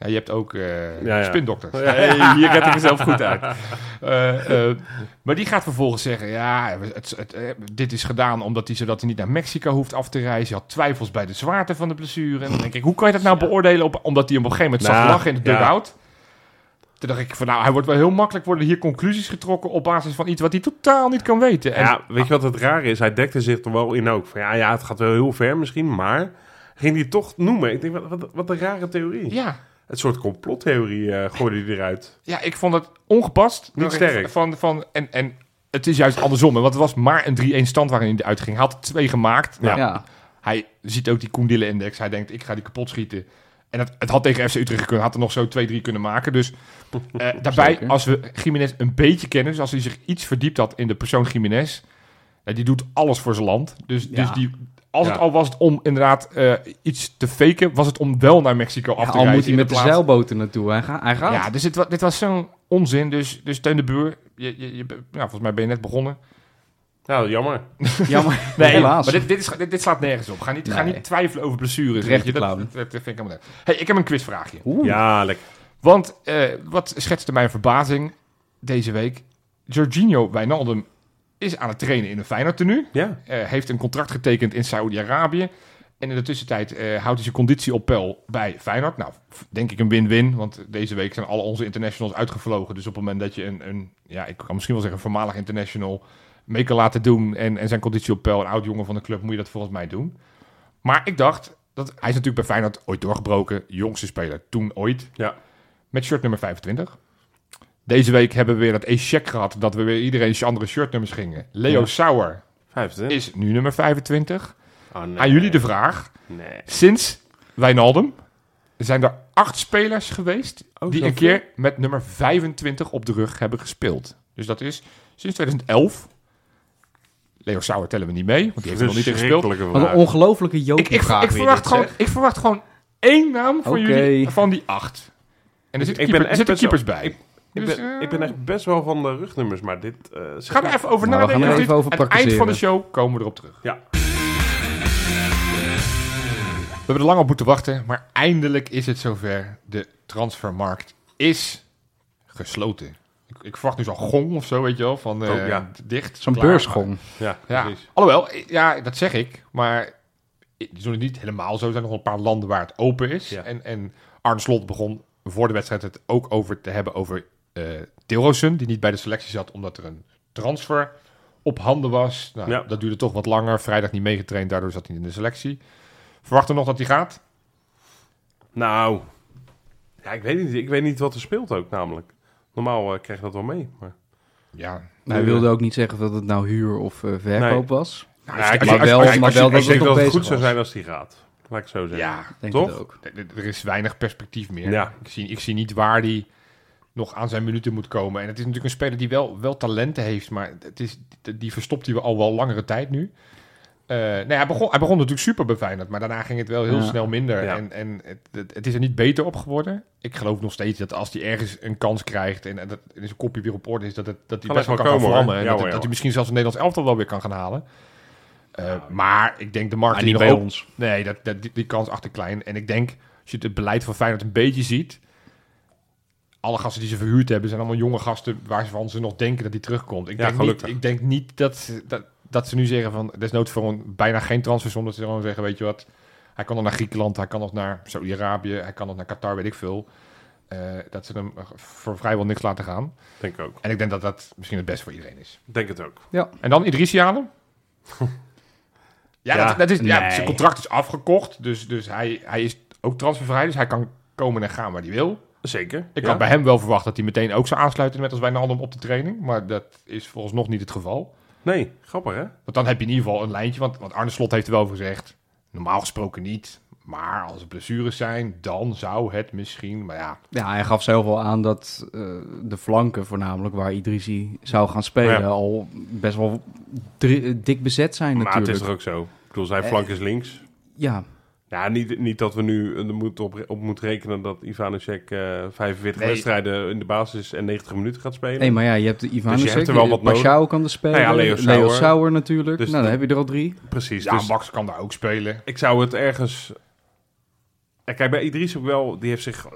ja, je hebt ook eh Ja, ja. spindokters. Hey, hier red ik mezelf goed uit. *laughs* Eh, eh, maar die gaat vervolgens zeggen, ja, het, het, dit is gedaan omdat hij, zodat hij niet naar Mexico hoeft af te reizen. Hij had twijfels bij de zwaarte van de blessure. En dan denk ik, hoe kan je dat nou beoordelen op, omdat hij op een gegeven moment zag Nou, lachen in de dugout? Toen dacht ik van, nou, hij wordt wel heel makkelijk worden hier conclusies getrokken op basis van iets wat hij totaal niet kan weten. En, ja, weet je wat het rare is? Hij dekte zich er wel in ook. Van, ja, ja, het gaat wel heel ver misschien, maar... Ging hij toch noemen? Ik denk, wat, wat, wat een rare theorie. ja, Het soort complottheorie eh gooide hij eruit. Ja, ik vond het ongepast. Niet sterk. Van, van, en, en het is juist andersom. Want het was maar een 3-1 stand waarin hij uitging. Hij had twee gemaakt. Nou, Ja. Hij ziet ook die Koendille-index. Hij denkt, ik ga die kapot schieten. En het, het had tegen FC Utrecht gekund. Had er nog zo 2-3 kunnen maken. Dus eh, *laughs* daarbij, Zeker. als we Jiménez een beetje kennen... dus als hij zich iets verdiept had in de persoon Jiménez... die doet alles voor zijn land. Dus, dus Ja. die, als Ja. het al was het om inderdaad eh, iets te faken... was het om wel naar Mexico af Ja, te al reizen. moet hij met de zeilboten naartoe. Hij, gaat. hij gaat. ja, dus dit, dit was zo'n onzin. Dus, dus Teun de Buur, je, je, je, ja, volgens mij ben je net begonnen. Nou, jammer. *laughs* Jammer. *laughs* Helaas. maar dit, dit, is, dit, dit slaat nergens op. Ga niet, ga Nee. niet twijfelen over blessures. Weet je. Dat, dat vind ik helemaal net. Hey, ik heb een quizvraagje. Oeh. Ja, lekker. Want eh, wat schetste mijn verbazing deze week? Jorginho Wijnaldum is aan het trainen in een Feyenoord tenue. Ja. Eh, heeft een contract getekend in Saoedi-Arabië. En in de tussentijd eh, houdt hij zijn conditie op peil bij Feyenoord. Nou, denk ik een win-win. Want deze week zijn alle onze internationals uitgevlogen. Dus op het moment dat je een, een ja, ik kan misschien wel zeggen, een voormalig international mee kan laten doen. En, en zijn conditie op peil, een oud jongen van de club, moet je dat volgens mij doen. Maar ik dacht, dat, hij is natuurlijk bij Feyenoord ooit doorgebroken. Jongste speler toen ooit. Ja. Met shirt nummer 25. Deze week hebben we weer dat échec gehad. Dat we weer iedereen andere shirtnummers gingen. Leo Ja. Sauer 25. is nu nummer 25. Oh, nee. Aan jullie de vraag. Nee. Sinds Wijnaldum zijn er acht spelers geweest Oh, die een keer met nummer 25 op de rug hebben gespeeld. Dus dat is sinds 2011. Leo Sauer tellen we niet mee, want die heeft er nog niet in gespeeld. Wat een vraag. ongelofelijke Ik, Jopie ik, ik, weer verwacht gewoon, ik verwacht gewoon één naam van jullie van die acht. En er zitten, Ik keeper, er wel- keepers bij. Ik, ik, Dus, ben, eh, ik ben echt best wel van de rugnummers, maar dit... eh zeg Ga maar- er even over Nou, we gaan nadenken. er Dit- even over Aan het eind van de show komen we erop terug. Ja. We hebben er lang op moeten wachten, maar eindelijk is het zover. De transfermarkt is gesloten. Ik, ik verwacht nu zo'n gong of zo, weet je wel, van eh, Oh, ja. dicht. Zo'n beursgong. Ja, Ja, precies. alhoewel, eh, ja, dat zeg ik, maar het is nog niet helemaal zo. Er zijn nog een paar landen waar het open is. Ja. En, en Arne Slot begon voor de wedstrijd het ook over te hebben over eh Dilrosun, die niet bij de selectie zat omdat er een transfer op handen was. Nou, Ja. Dat duurde toch wat langer. Vrijdag niet meegetraind, daardoor zat hij in de selectie. Verwacht er nog dat hij gaat? Nou, ja, ik weet niet. Ik weet niet wat er speelt ook namelijk. Normaal eh, krijg je dat wel mee. Maar... Ja. Hij wilde ook niet zeggen dat het nou huur of eh, verkoop was. Nou, Ja, ik- maar wel- maar wel dat ik het denk nog dat het bezig goed zou zijn als die gaat. Laat ik het zo zeggen. Ja, Denk Toch? het ook. Er- er- Er is weinig perspectief meer. Ja. Ik, zie, ik zie niet waar die nog aan zijn minuten moet komen. En het is natuurlijk een speler die wel, wel talenten heeft, maar het is, die verstopt hij al wel langere tijd nu. Nee, hij, begon, hij begon natuurlijk super Feyenoord, maar daarna ging het wel heel Ja. snel minder. Ja. En, en het, het, het is er niet beter op geworden. Ik geloof nog steeds dat als hij ergens een kans krijgt en, en dat en zijn kopje weer op orde is, dat, het, dat hij best wel kan komen, vlammen. hoor. En Ja, dat, hoor, dat hij misschien zelfs een Nederlands elftal wel weer kan gaan halen. Eh, maar ik denk de markt niet bij ons. Nee, dat, dat, die, die kans achter klein. En ik denk, als je het beleid van Feyenoord een beetje ziet... alle gasten die ze verhuurd hebben, zijn allemaal jonge gasten... waarvan ze nog denken dat die terugkomt. Ik, Ja, denk, niet, ik denk niet dat, ze- dat, dat ze nu zeggen van... desnoods voor een, bijna geen transfer zonder ze gewoon zeggen... weet je wat, hij kan nog naar Griekenland, hij kan nog naar Saudi-Arabië... hij kan nog naar Qatar, weet ik veel. Eh, dat ze hem voor vrijwel niks laten gaan. Denk ik ook. En ik denk dat dat misschien het beste voor iedereen is. Denk het ook. En dan Idrissi halen? ja, *laughs* Ja, dat, dat is, ja, nee. zijn contract is afgekocht. Dus, dus hij, hij is ook transfervrij. Dus hij kan komen en gaan waar hij wil. Zeker. Ik ja. had bij hem wel verwacht dat hij meteen ook zou aansluiten... met als Wijnaldum op de training. Maar dat is volgens nog niet het geval. Nee, grappig hè? Want dan heb je in ieder geval een lijntje. Want, want Arne Slot heeft er wel over gezegd... normaal gesproken niet. Maar als er blessures zijn, dan zou het misschien... Maar ja, Ja, hij gaf zelf al aan dat eh, de flanken voornamelijk waar Idrissi zou gaan spelen Ja. al best wel dri- dik bezet zijn Maar het is toch ook zo. Ik bedoel, zijn Eh, flank is links. Ja, Ja, niet, niet dat we nu er moet op, op moeten rekenen dat Ivanusek eh 45 Nee. wedstrijden in de basis en 90 minuten gaat spelen. Nee, maar ja, je hebt de Ivanusek, Dus je hebt er wel wat nodig. Pashao kan er spelen, Nou ja, Leo Leo Sauer. Natuurlijk. Dus nou, dan heb je er al drie. Precies. Ja, dus Max kan daar ook spelen. ik zou het ergens... Kijk, bij Idris ook wel, die heeft zich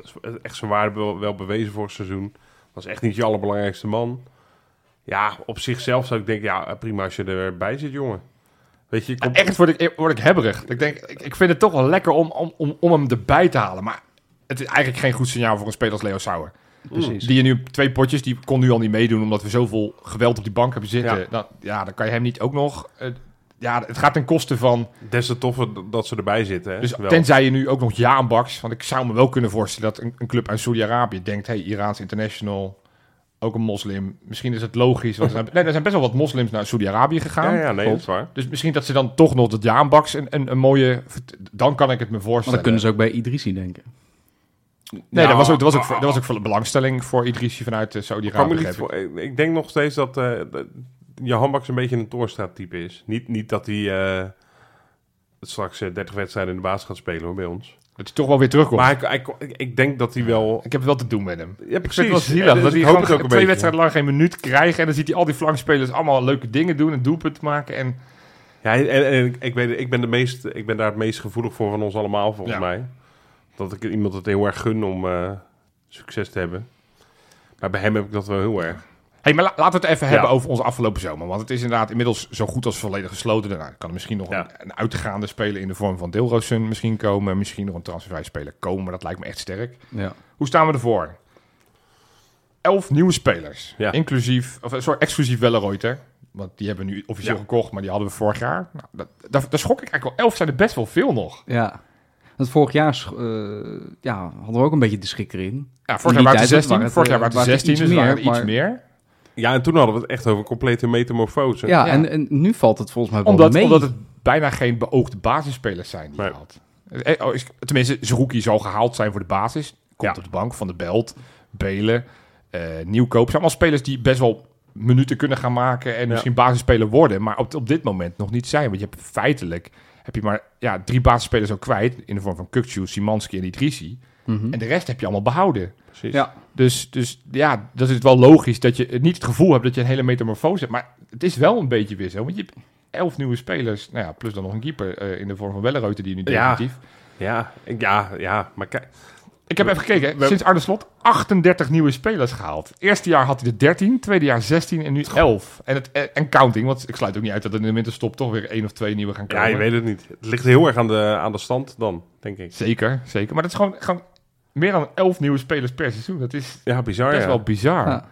echt zijn waarde wel, wel bewezen voor het seizoen. Was echt niet je allerbelangrijkste man. Ja, op zichzelf zou ik denken, ja, prima als je erbij zit, jongen. Weet je, je Ja, komt- echt word ik, word ik hebberig. Ik, denk, ik, ik vind het toch wel lekker om, om, om, om hem erbij te halen. Maar het is eigenlijk geen goed signaal voor een speler als Leo Sauer. Precies. Die je nu op twee potjes, die kon nu al niet meedoen omdat we zoveel geweld op die bank hebben zitten. Ja. Dan, ja, dan kan je hem niet ook nog... eh, ja, het gaat ten koste van... des te toffer dat ze erbij zitten. Hè? Dus Wel. tenzij je nu ook nog Jaan Baks... Want ik zou me wel kunnen voorstellen dat een, een club uit Saudi-Arabië denkt... hey, Iraans international, ook een moslim. Misschien is het logisch. Want er zijn, nee, er zijn best wel wat moslims naar Saudi-Arabië gegaan. Ja, ja, nee, dat is waar. Dus misschien dat ze dan toch nog dat Jaan Baks een, een, een mooie... Dan kan ik het me Maar voorstellen. dan kunnen ze ook bij Idrissi denken. Nee, Nou, dat was ook, dat was ook, dat was ook veel belangstelling voor Idrissi vanuit eh, Saudi-Arabië. ik. denk nog steeds dat, eh Baks een beetje een Toorstraat-type is. Niet, niet dat hij eh, straks eh, 30 wedstrijden in de baas gaat spelen hoor, bij ons. Dat hij toch wel weer terugkomt. Maar hij- ik, ik denk dat hij wel... ik heb wel te doen met hem. Ja, Ik wel precies. zielig. Ja, dat dus hij ik gewoon het ook een twee wedstrijden lang geen minuut krijgt. En dan ziet hij al die flankspelers allemaal leuke dingen doen. En doelpunten maken. En Ja, en, en ik, ik, weet, ik, ben de meest, ik ben daar het meest gevoelig voor van ons allemaal, volgens Ja. mij. Dat ik iemand het heel erg gun om eh, succes te hebben. Maar bij hem heb ik dat wel heel erg. Hey, maar la- laten we het even Ja. hebben over onze afgelopen zomer. Want het is inderdaad inmiddels zo goed als volledig gesloten. Nou, er kan er misschien nog Ja. een, een uitgaande speler in de vorm van Deelroosen misschien komen. Misschien nog een transfervrij speler komen. Maar dat lijkt me echt sterk. Ja. Hoe staan we ervoor? Elf nieuwe spelers. Ja. Inclusief, of eh, sorry, exclusief Welleroyter. Want die hebben we nu officieel gekocht, maar die hadden we vorig jaar. Nou, dat, daar schrok ik eigenlijk wel. Elf zijn er best wel veel nog. ja. Want vorig jaar eh, ja, hadden we ook een beetje de schik erin. Ja, vorig jaar waren het tijd 16. waren het, vorig jaar eh, waren het waren het 16, iets dus waren er meer, iets meer. Ja, en toen hadden we het echt over een complete metamorfose. Ja, Ja. En, en nu valt het volgens mij wel Omdat, mee. omdat het bijna geen beoogde basisspelers zijn die Nee. haalt. Eh, oh, Tenminste, Zerouki zal gehaald zijn voor de basis. Komt Ja. op de bank van de Belt, Belen, eh Nieuwkoop. zijn allemaal spelers die best wel minuten kunnen gaan maken en misschien basisspeler worden. Maar op, op dit moment nog niet zijn. Want je hebt feitelijk heb je maar ja, drie basisspelers ook kwijt. In de vorm van Kukcu, Simanski en Idrissi. Mhm. En de rest heb je allemaal behouden. Precies. Ja. Dus, dus ja, dat is wel logisch dat je niet het gevoel hebt dat je een hele metamorfose hebt. Maar het is wel een beetje weer zo. Want je hebt elf nieuwe spelers. Nou ja, plus dan nog een keeper eh, in de vorm van Welleroyter die nu definitief. Ja, ja, ja, maar kijk... Ik heb even gekeken. Sinds Arne Slot 38 nieuwe spelers gehaald. Eerste jaar had hij er 13, tweede jaar 16 en nu 11. En, het, en, en counting, want ik sluit ook niet uit dat er in de winterstop toch weer één of twee nieuwe gaan komen. Ja, je weet het niet. Het ligt heel erg aan de, aan de stand dan, denk ik. Zeker, zeker. Maar dat is gewoon, gewoon meer dan 11 nieuwe spelers per seizoen. Dat is Ja, bizar, best ja. wel bizar. Ja.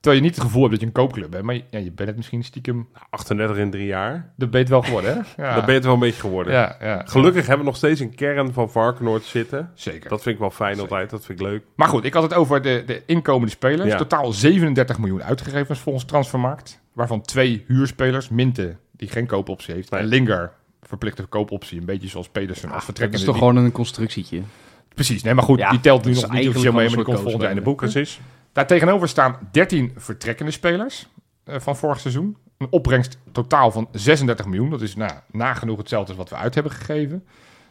Terwijl je niet het gevoel hebt dat je een koopclub bent. Maar je, ja, je bent het misschien stiekem... 38 in drie jaar. Dat ben je het wel geworden, hè? *laughs* Ja. Dan ben je het wel een beetje geworden. Ja, ja. Gelukkig hebben we nog steeds een kern van Varkenoord zitten. Zeker. Dat vind ik wel fijn Zeker. altijd. Dat vind ik leuk. Maar goed, ik had het over de, de inkomende spelers. Ja. Totaal 37 miljoen uitgegeven volgens Transfermarkt. Waarvan twee huurspelers. Minte, die geen koopoptie heeft. Nee. En Linger, verplichte koopoptie. Een beetje zoals Pedersen als Dat is toch die- gewoon een constructietje. Precies, nee, maar goed, Ja, die telt nu is nog niet officieel mee, maar die komt volgend jaar in de boeken. Precies. Daar tegenover staan 13 vertrekkende spelers eh, van vorig seizoen. Een opbrengst totaal van 36 miljoen. Dat is nou, nagenoeg hetzelfde als wat we uit hebben gegeven.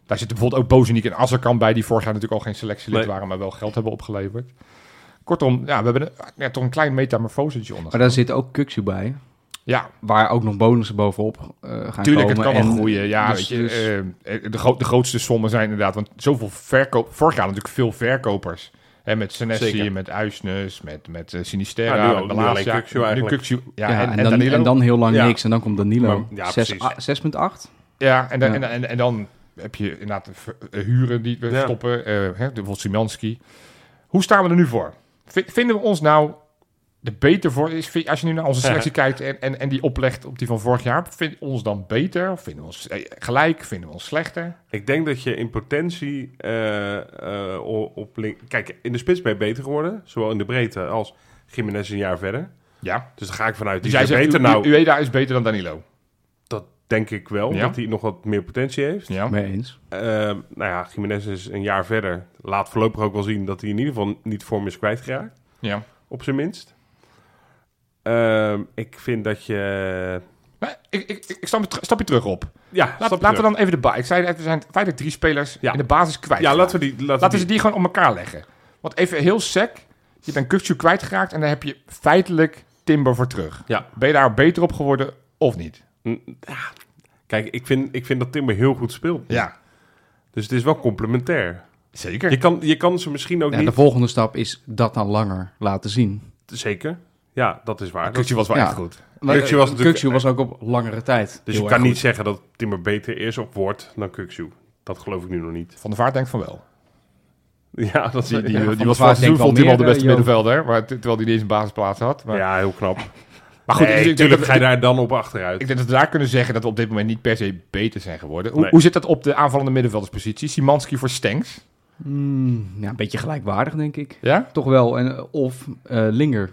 Daar zitten bijvoorbeeld ook Bozeniek en Azarkan bij... die vorig jaar natuurlijk al geen selectielid Nee. waren... maar wel geld hebben opgeleverd. Kortom, ja, we hebben een, ja, toch een klein metamorfosetje onder. Maar daar zit ook Kuxu bij. Ja, Waar ook nog bonussen bovenop eh, gaan tuurlijk, het komen. kan wel En, groeien. Ja, dus- weet je, dus- eh, de, gro- de grootste sommen zijn inderdaad... want zoveel verkoop... Vorig jaar natuurlijk veel verkopers... Hè, met Senesi, met Uisnes, met, met uh, Sinisterra, Ja, nu met nu eigenlijk. Nu ja, ja, en, en, en dan, en dan heel lang Ja. niks. En dan komt Danilo. Maar- ja, Zes- precies. ah, 6,8? Ja, en dan, Ja. En, en, en dan heb je inderdaad de eh, huren die we Ja. stoppen. eh, hè, bijvoorbeeld Simanski. Hoe staan we er nu voor? V- vinden we ons nou er beter voor? Is, als je nu naar onze *laughs* selectie kijkt en, en, en die oplegt op die van vorig jaar, vinden we ons dan beter? Of vinden we ons eh, gelijk? Vinden we ons slechter? Ik denk dat je in potentie eh, eh, op link... Kijk, in de spits ben je beter geworden. Zowel in de breedte als Jiménez een jaar verder. Ja. Dus daar ga ik vanuit. Dus Die jij is zegt, beter. U- nou, U- Ueda is beter dan Danilo. dat denk ik wel. Ja. Dat hij nog wat meer potentie heeft. Ja. Mee eens. Eh, nou ja, Jiménez is een jaar verder. Laat voorlopig ook wel zien dat hij in ieder geval niet vorm is Ja. Op zijn minst. Ehm, ik vind dat je... Ik, ik, ik stap, je ter- stap je terug op. Ja, Laat, laten we dan even de Ik zei net, er zijn feitelijk drie spelers Ja. in de basis kwijt. Ja, laten we die... Laten, Laten we we die gewoon op elkaar leggen. Want even heel sec. Je bent Kukcu kwijtgeraakt en daar heb je feitelijk Timber voor terug. Ja. Ben je daar beter op geworden of niet? Ja. Kijk, ik vind, ik vind dat Timber heel goed speelt. Ja, Dus het is wel complementair. zeker. Je kan, je kan ze misschien ook Ja, niet... de volgende stap is dat dan langer laten zien. Zeker. Ja, dat is waar. Kukcu was wel Ja. echt goed. Kukçu was natuurlijk- was ook op langere tijd. dus je kan niet goed. zeggen dat Timber beter is of wordt dan Kukcu. Dat geloof ik nu nog niet. Van de Vaart denkt van wel. *laughs* Ja, dat Die, die, Ja, die was wel vond hij wel de beste eh, middenvelder. Maar terwijl hij niet eens een basisplaats had. Maar, Ja, heel knap. *laughs* maar goed, nee, natuurlijk ga je daar dan op achteruit. ik denk dat we daar kunnen zeggen dat we op dit moment niet per se beter zijn geworden. Hoe, Nee. hoe zit dat op de aanvallende middenvelderspositie? Simanski voor Stenks. Mm, ja, een beetje gelijkwaardig, denk ik. Ja? Toch wel. En, of eh, Linger.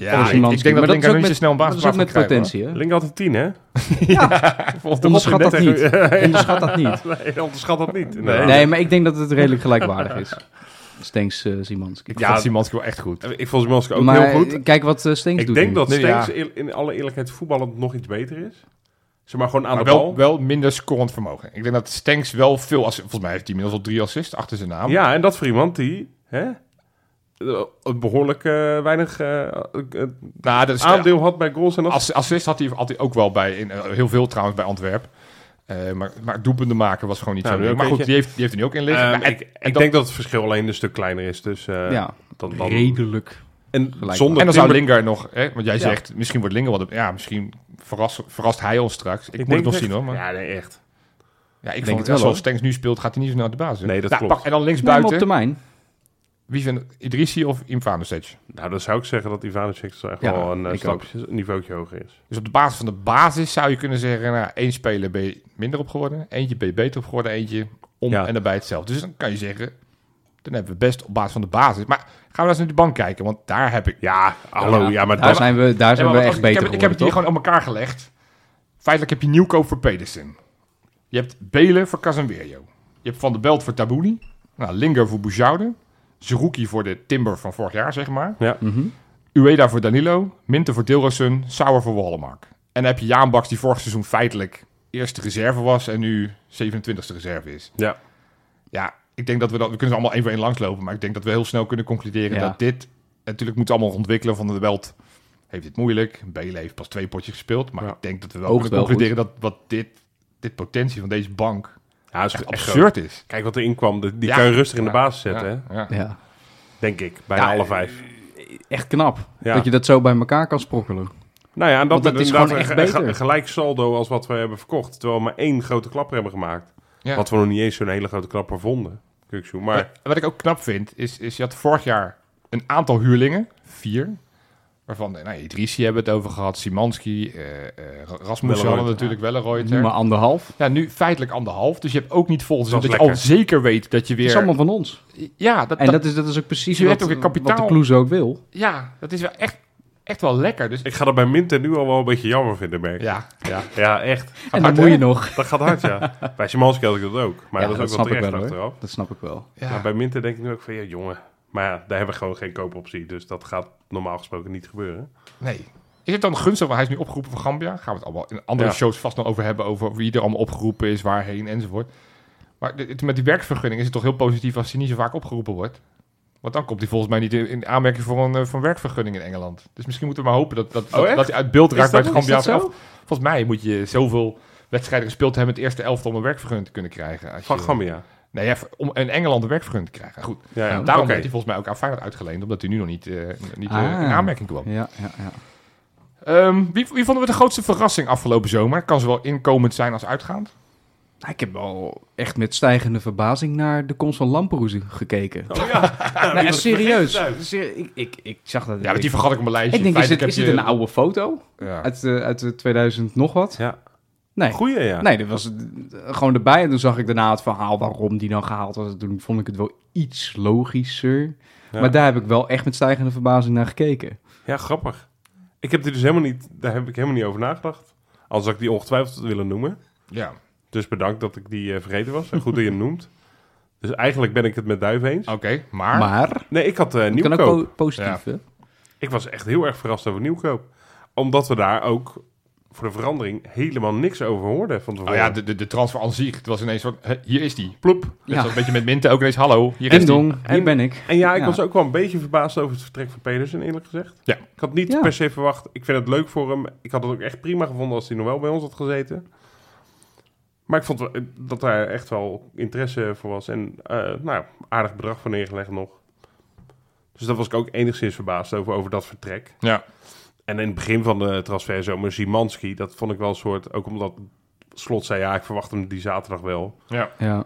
Ja, ik, ik denk dat Link niet zo met- snel een Dat is ook basisplaats met gaat krijgen, potentie, hè? Link had een 10, hè? *laughs* *laughs* Volgens de Onderschat dat niet. *laughs* Onderschat dat niet. Nee, onderschat dat niet. Nee. Nee, maar ik denk dat het redelijk gelijkwaardig is. Stenks uh, Simanski. Ik Ja, vond Simanski wel echt goed. Ik vond Zimanski ook maar heel goed. kijk wat uh, Stenks Ik doet denk nu. dat Nee, Stenks ja. in- in alle eerlijkheid voetballend nog iets beter is. Zeg maar gewoon aan Maar de wel, bal. wel minder scorend vermogen. Ik denk dat Stenks wel veel... Als, volgens mij heeft hij inmiddels al drie assists achter zijn naam. Ja, en dat voor iemand die hè, eh, een behoorlijk eh, weinig eh, eh, nou, dat is, aandeel had bij goals en. Als assist had hij, had hij ook wel bij, in, eh, heel veel trouwens bij Antwerp. Eh, maar, maar doelpunten maken was gewoon niet Nou, zo. ook Maar goed, die heeft, die heeft er nu ook in liggen. En- ik en ik dan- denk dat het verschil alleen een stuk kleiner is. Dus, eh, ja, dan, dan, redelijk. en zonder en dan zou Lingard nog, hè, want jij Ja. zegt, misschien wordt Lingard wat, ja, misschien verrast, verrast hij ons straks. Ik, moet denk het nog echt- zien hoor. Maar, ja, Ja, nee, echt. ik denk vond het wel, zoals hoor. Stenks nu speelt, gaat hij niet zo naar de basis. Nee, dat Nou, klopt. pak- en dan Nee, maar op linksbuiten, termijn. Wie vindt Idrissi of Imvanusic? Nou, dan zou ik zeggen dat Ivanovic echt Ja, wel een eh, stapje, niveautje hoger is. Dus op de basis van de basis zou je kunnen zeggen, nou, één speler ben je minder op geworden, eentje ben je beter op geworden, eentje om Ja. en daarbij hetzelfde. Dus dan kan je zeggen, dan hebben we best op basis van de basis. Maar gaan we eens naar de bank kijken, want daar heb ik... Ja, hallo. Ja, maar Daar zijn we, daar zijn we echt beter ik heb, ik heb het hier gewoon op elkaar gelegd. Feitelijk heb je nieuwkoop voor Pedersen. Je hebt Belen voor Casemiro. Je hebt Van der Belt voor Tabouni. Nou, Linger voor Boujoude. Zerouki voor de Timber van vorig jaar, zeg maar. ja. Mhm. Ueda voor Danilo. Minter voor Dilrosun. Sauer voor Wallenmark. En dan heb je Jaan Baks die vorig seizoen feitelijk eerste reserve was en nu 27e reserve is. ja. Ja, ik denk dat we dat... We kunnen ze allemaal één voor één langslopen, maar ik denk dat we heel snel kunnen concluderen Ja. dat dit... Natuurlijk moeten we allemaal ontwikkelen. Van der Belt heeft het moeilijk. Belen heeft pas twee potjes gespeeld. Maar Ja. ik denk dat we wel Oogt kunnen wel concluderen dat wat dit, dit potentie van deze bank Ja, is echt echt absurd is. Kijk wat erin kwam. Die die Ja. kan je rustig in de basis zetten, hè? Ja, ja. Ja. denk ik. Bijna Ja, alle vijf. Echt knap. Ja. Dat je dat zo bij elkaar kan sprokkelen. Nou ja, en dat, is gewoon echt beter. gelijk saldo als wat we hebben verkocht. Terwijl we maar één grote klapper hebben gemaakt. Ja. Wat we nog niet eens zo'n hele grote klapper vonden. Maar Wat, wat ik ook knap vind, is, is je had vorig jaar een aantal huurlingen. Vier. Waarvan, nou, Idrissi hebben het over gehad. Simanski, eh eh Rasmussen hadden natuurlijk wel een Nu maar anderhalf. Ja, nu feitelijk anderhalf. Dus je hebt ook niet volgens Dat je al zeker weet dat je Het is weer... allemaal van ons. Ja, dat, En dat- dat is, dat is ook precies je wat, hebt ook weer kapitaal. wat de Kloes ook wil. ja, dat is wel echt, echt wel lekker. Dus ik ga dat bij Minter nu al wel een beetje jammer vinden, merk ja, ja, ja echt. En dan hard, moet je nog. Dat gaat hard, ja. *laughs* bij Simanski had ik dat ook. Maar Ja, dat is ook snap wel ik terecht wel, achteraf. Dat snap ik wel. ja. Maar bij Minter denk ik nu ook van, ja jongen. Maar ja, daar hebben we gewoon geen koopoptie. Dus dat gaat normaal gesproken niet gebeuren. Nee. Is het dan gunstig, want hij is nu opgeroepen voor Gambia. Gaan we het allemaal in andere Ja. shows vast nog over hebben, over wie er allemaal opgeroepen is, waarheen enzovoort. Maar dit- met die werkvergunning is het toch heel positief als hij niet zo vaak opgeroepen wordt. Want dan komt hij volgens mij niet in in aanmerking voor een, eh, voor een werkvergunning in Engeland. Dus misschien moeten we maar hopen dat, dat, dat, echt? dat hij uit beeld raakt bij het elftal. Volgens mij moet je zoveel wedstrijden gespeeld hebben met het eerste elftal om een werkvergunning te kunnen krijgen. Als Van je- Gambia. Nee, ja, om in Engeland een werkvergunning te krijgen. Goed. Ja, ja. Daarom Oké. werd hij volgens mij ook aan Feyenoord uitgeleend, omdat hij nu nog niet, eh, niet eh, Ah. in aanmerking kwam. Ja, ja, ja. Ehm, wie, wie vonden we de grootste verrassing afgelopen zomer? Kan zowel inkomend zijn als uitgaand. Nou, Ik heb wel echt met stijgende verbazing naar de komst van gekeken. Oh ja. *laughs* Serieus. Ik, ik, ik zag dat. Ja, maar die ik, vergat ik op mijn lijstje. ik denk, is het, is heb het een je- oude foto? Ja. Uit, de uit de 2000 nog wat? Ja. Nee. Goeie, ja. Nee, dat was eh, gewoon erbij. En toen zag ik daarna het verhaal waarom die dan gehaald was. Toen vond ik het wel iets logischer. Ja. Maar daar heb ik wel echt met stijgende verbazing naar gekeken. Ja, grappig. Ik heb er dus helemaal niet, daar heb ik helemaal niet over nagedacht. Anders had ik die ongetwijfeld willen noemen. ja. Dus bedankt dat ik die eh, vergeten was. En goed dat je hem noemt. Dus eigenlijk ben ik het met Duif eens. Oké, maar... Maar, Nee, ik had eh het kan ook nieuwkoop. po- positief, Ja. Ik was echt heel erg verrast over nieuwkoop. Omdat we daar ook voor de verandering helemaal niks over hoorde van Oh tevoren. ja, de, de, de transfer aan zich. Het was ineens van, hier is die. Ploep. Ja. een beetje met Minten ook ineens, hallo, hier is die. dong, hier En- ben ik. En ja, ik Ja. was ook wel een beetje verbaasd over het vertrek van Pedersen, eerlijk gezegd. Ja. Ik had niet Ja. per se verwacht. Ik vind het leuk voor hem. Ik had het ook echt prima gevonden als hij nog wel bij ons had gezeten. Maar ik vond eh, dat daar echt wel interesse voor was. En eh, nou, aardig bedrag voor neergelegd nog. Dus daar was ik ook enigszins verbaasd over, over dat vertrek. Ja, En in het begin van de transferzomer, Zimanski, dat vond ik wel een soort... Ook omdat Slot zei, ja, ik verwacht hem die zaterdag wel. ja, Ja.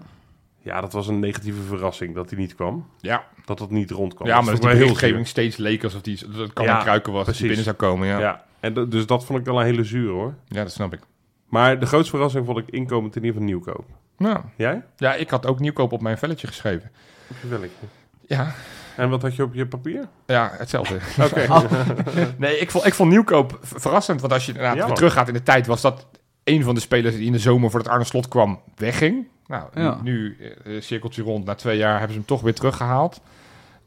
Ja, dat was een negatieve verrassing dat hij niet kwam. ja. Dat het niet rondkwam. ja maar dat dat berichtgeving steeds leek alsof die, dat het kan Ja, een kruiken was, dat die precies. binnen zou komen. Ja, ja. Ja, en dus dat vond ik wel een hele zuur hoor. dat snap ik. Maar de grootste verrassing vond ik inkomend in ieder geval nieuwkoop. Nou, Jij? ja, ik had ook nieuwkoop op mijn velletje geschreven. Op je velletje. Ja, En wat had je op je papier? ja hetzelfde. *laughs* Oké. *laughs* Nee, ik vond, ik vond Nieuwkoop verrassend. Want als je inderdaad Ja, weer man. teruggaat in de tijd, was dat een van de spelers die in de zomer voor het Arne Slot kwam, wegging. Nou, Ja. nu, nu eh, cirkeltje rond, na twee jaar hebben ze hem toch weer teruggehaald.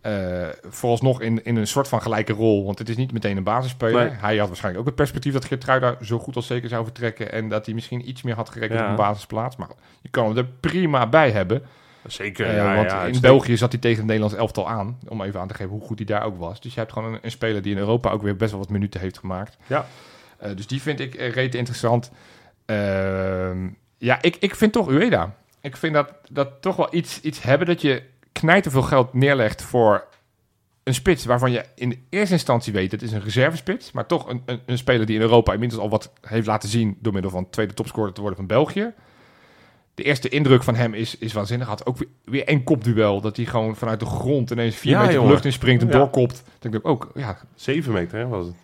Eh vooralsnog in, in een soort van gelijke rol, want het is niet meteen een basisspeler. Nee. Hij had waarschijnlijk ook het perspectief dat Geertruida zo goed als zeker zou vertrekken en dat hij misschien iets meer had gerekend Ja. op een basisplaats. Maar je kan hem er prima bij hebben. Zeker. Eh, ja, want ja, in. België zat hij tegen het Nederlands elftal aan. Om even aan te geven hoe goed hij daar ook was. Dus je hebt gewoon een, een speler die in Europa ook weer best wel wat minuten heeft gemaakt. Ja. Eh, dus die vind ik uh, reet interessant. Ehm, ja, ik, ik vind toch Ueda. Ik vind dat, dat toch wel iets, iets hebben dat je knijter veel geld neerlegt voor een spits waarvan je in de eerste instantie weet het is een reservespits, maar toch een, een, een speler die in Europa inmiddels al wat heeft laten zien door middel van tweede topscorer te worden van België. De eerste indruk van hem is, is waanzinnig. Had ook weer, weer één kopduel dat hij gewoon vanuit de grond ineens vier Ja, meter de jongen. lucht in springt en Ja. doorkopt. Dan denk ik ook, ja, Zeven meter hè, was het.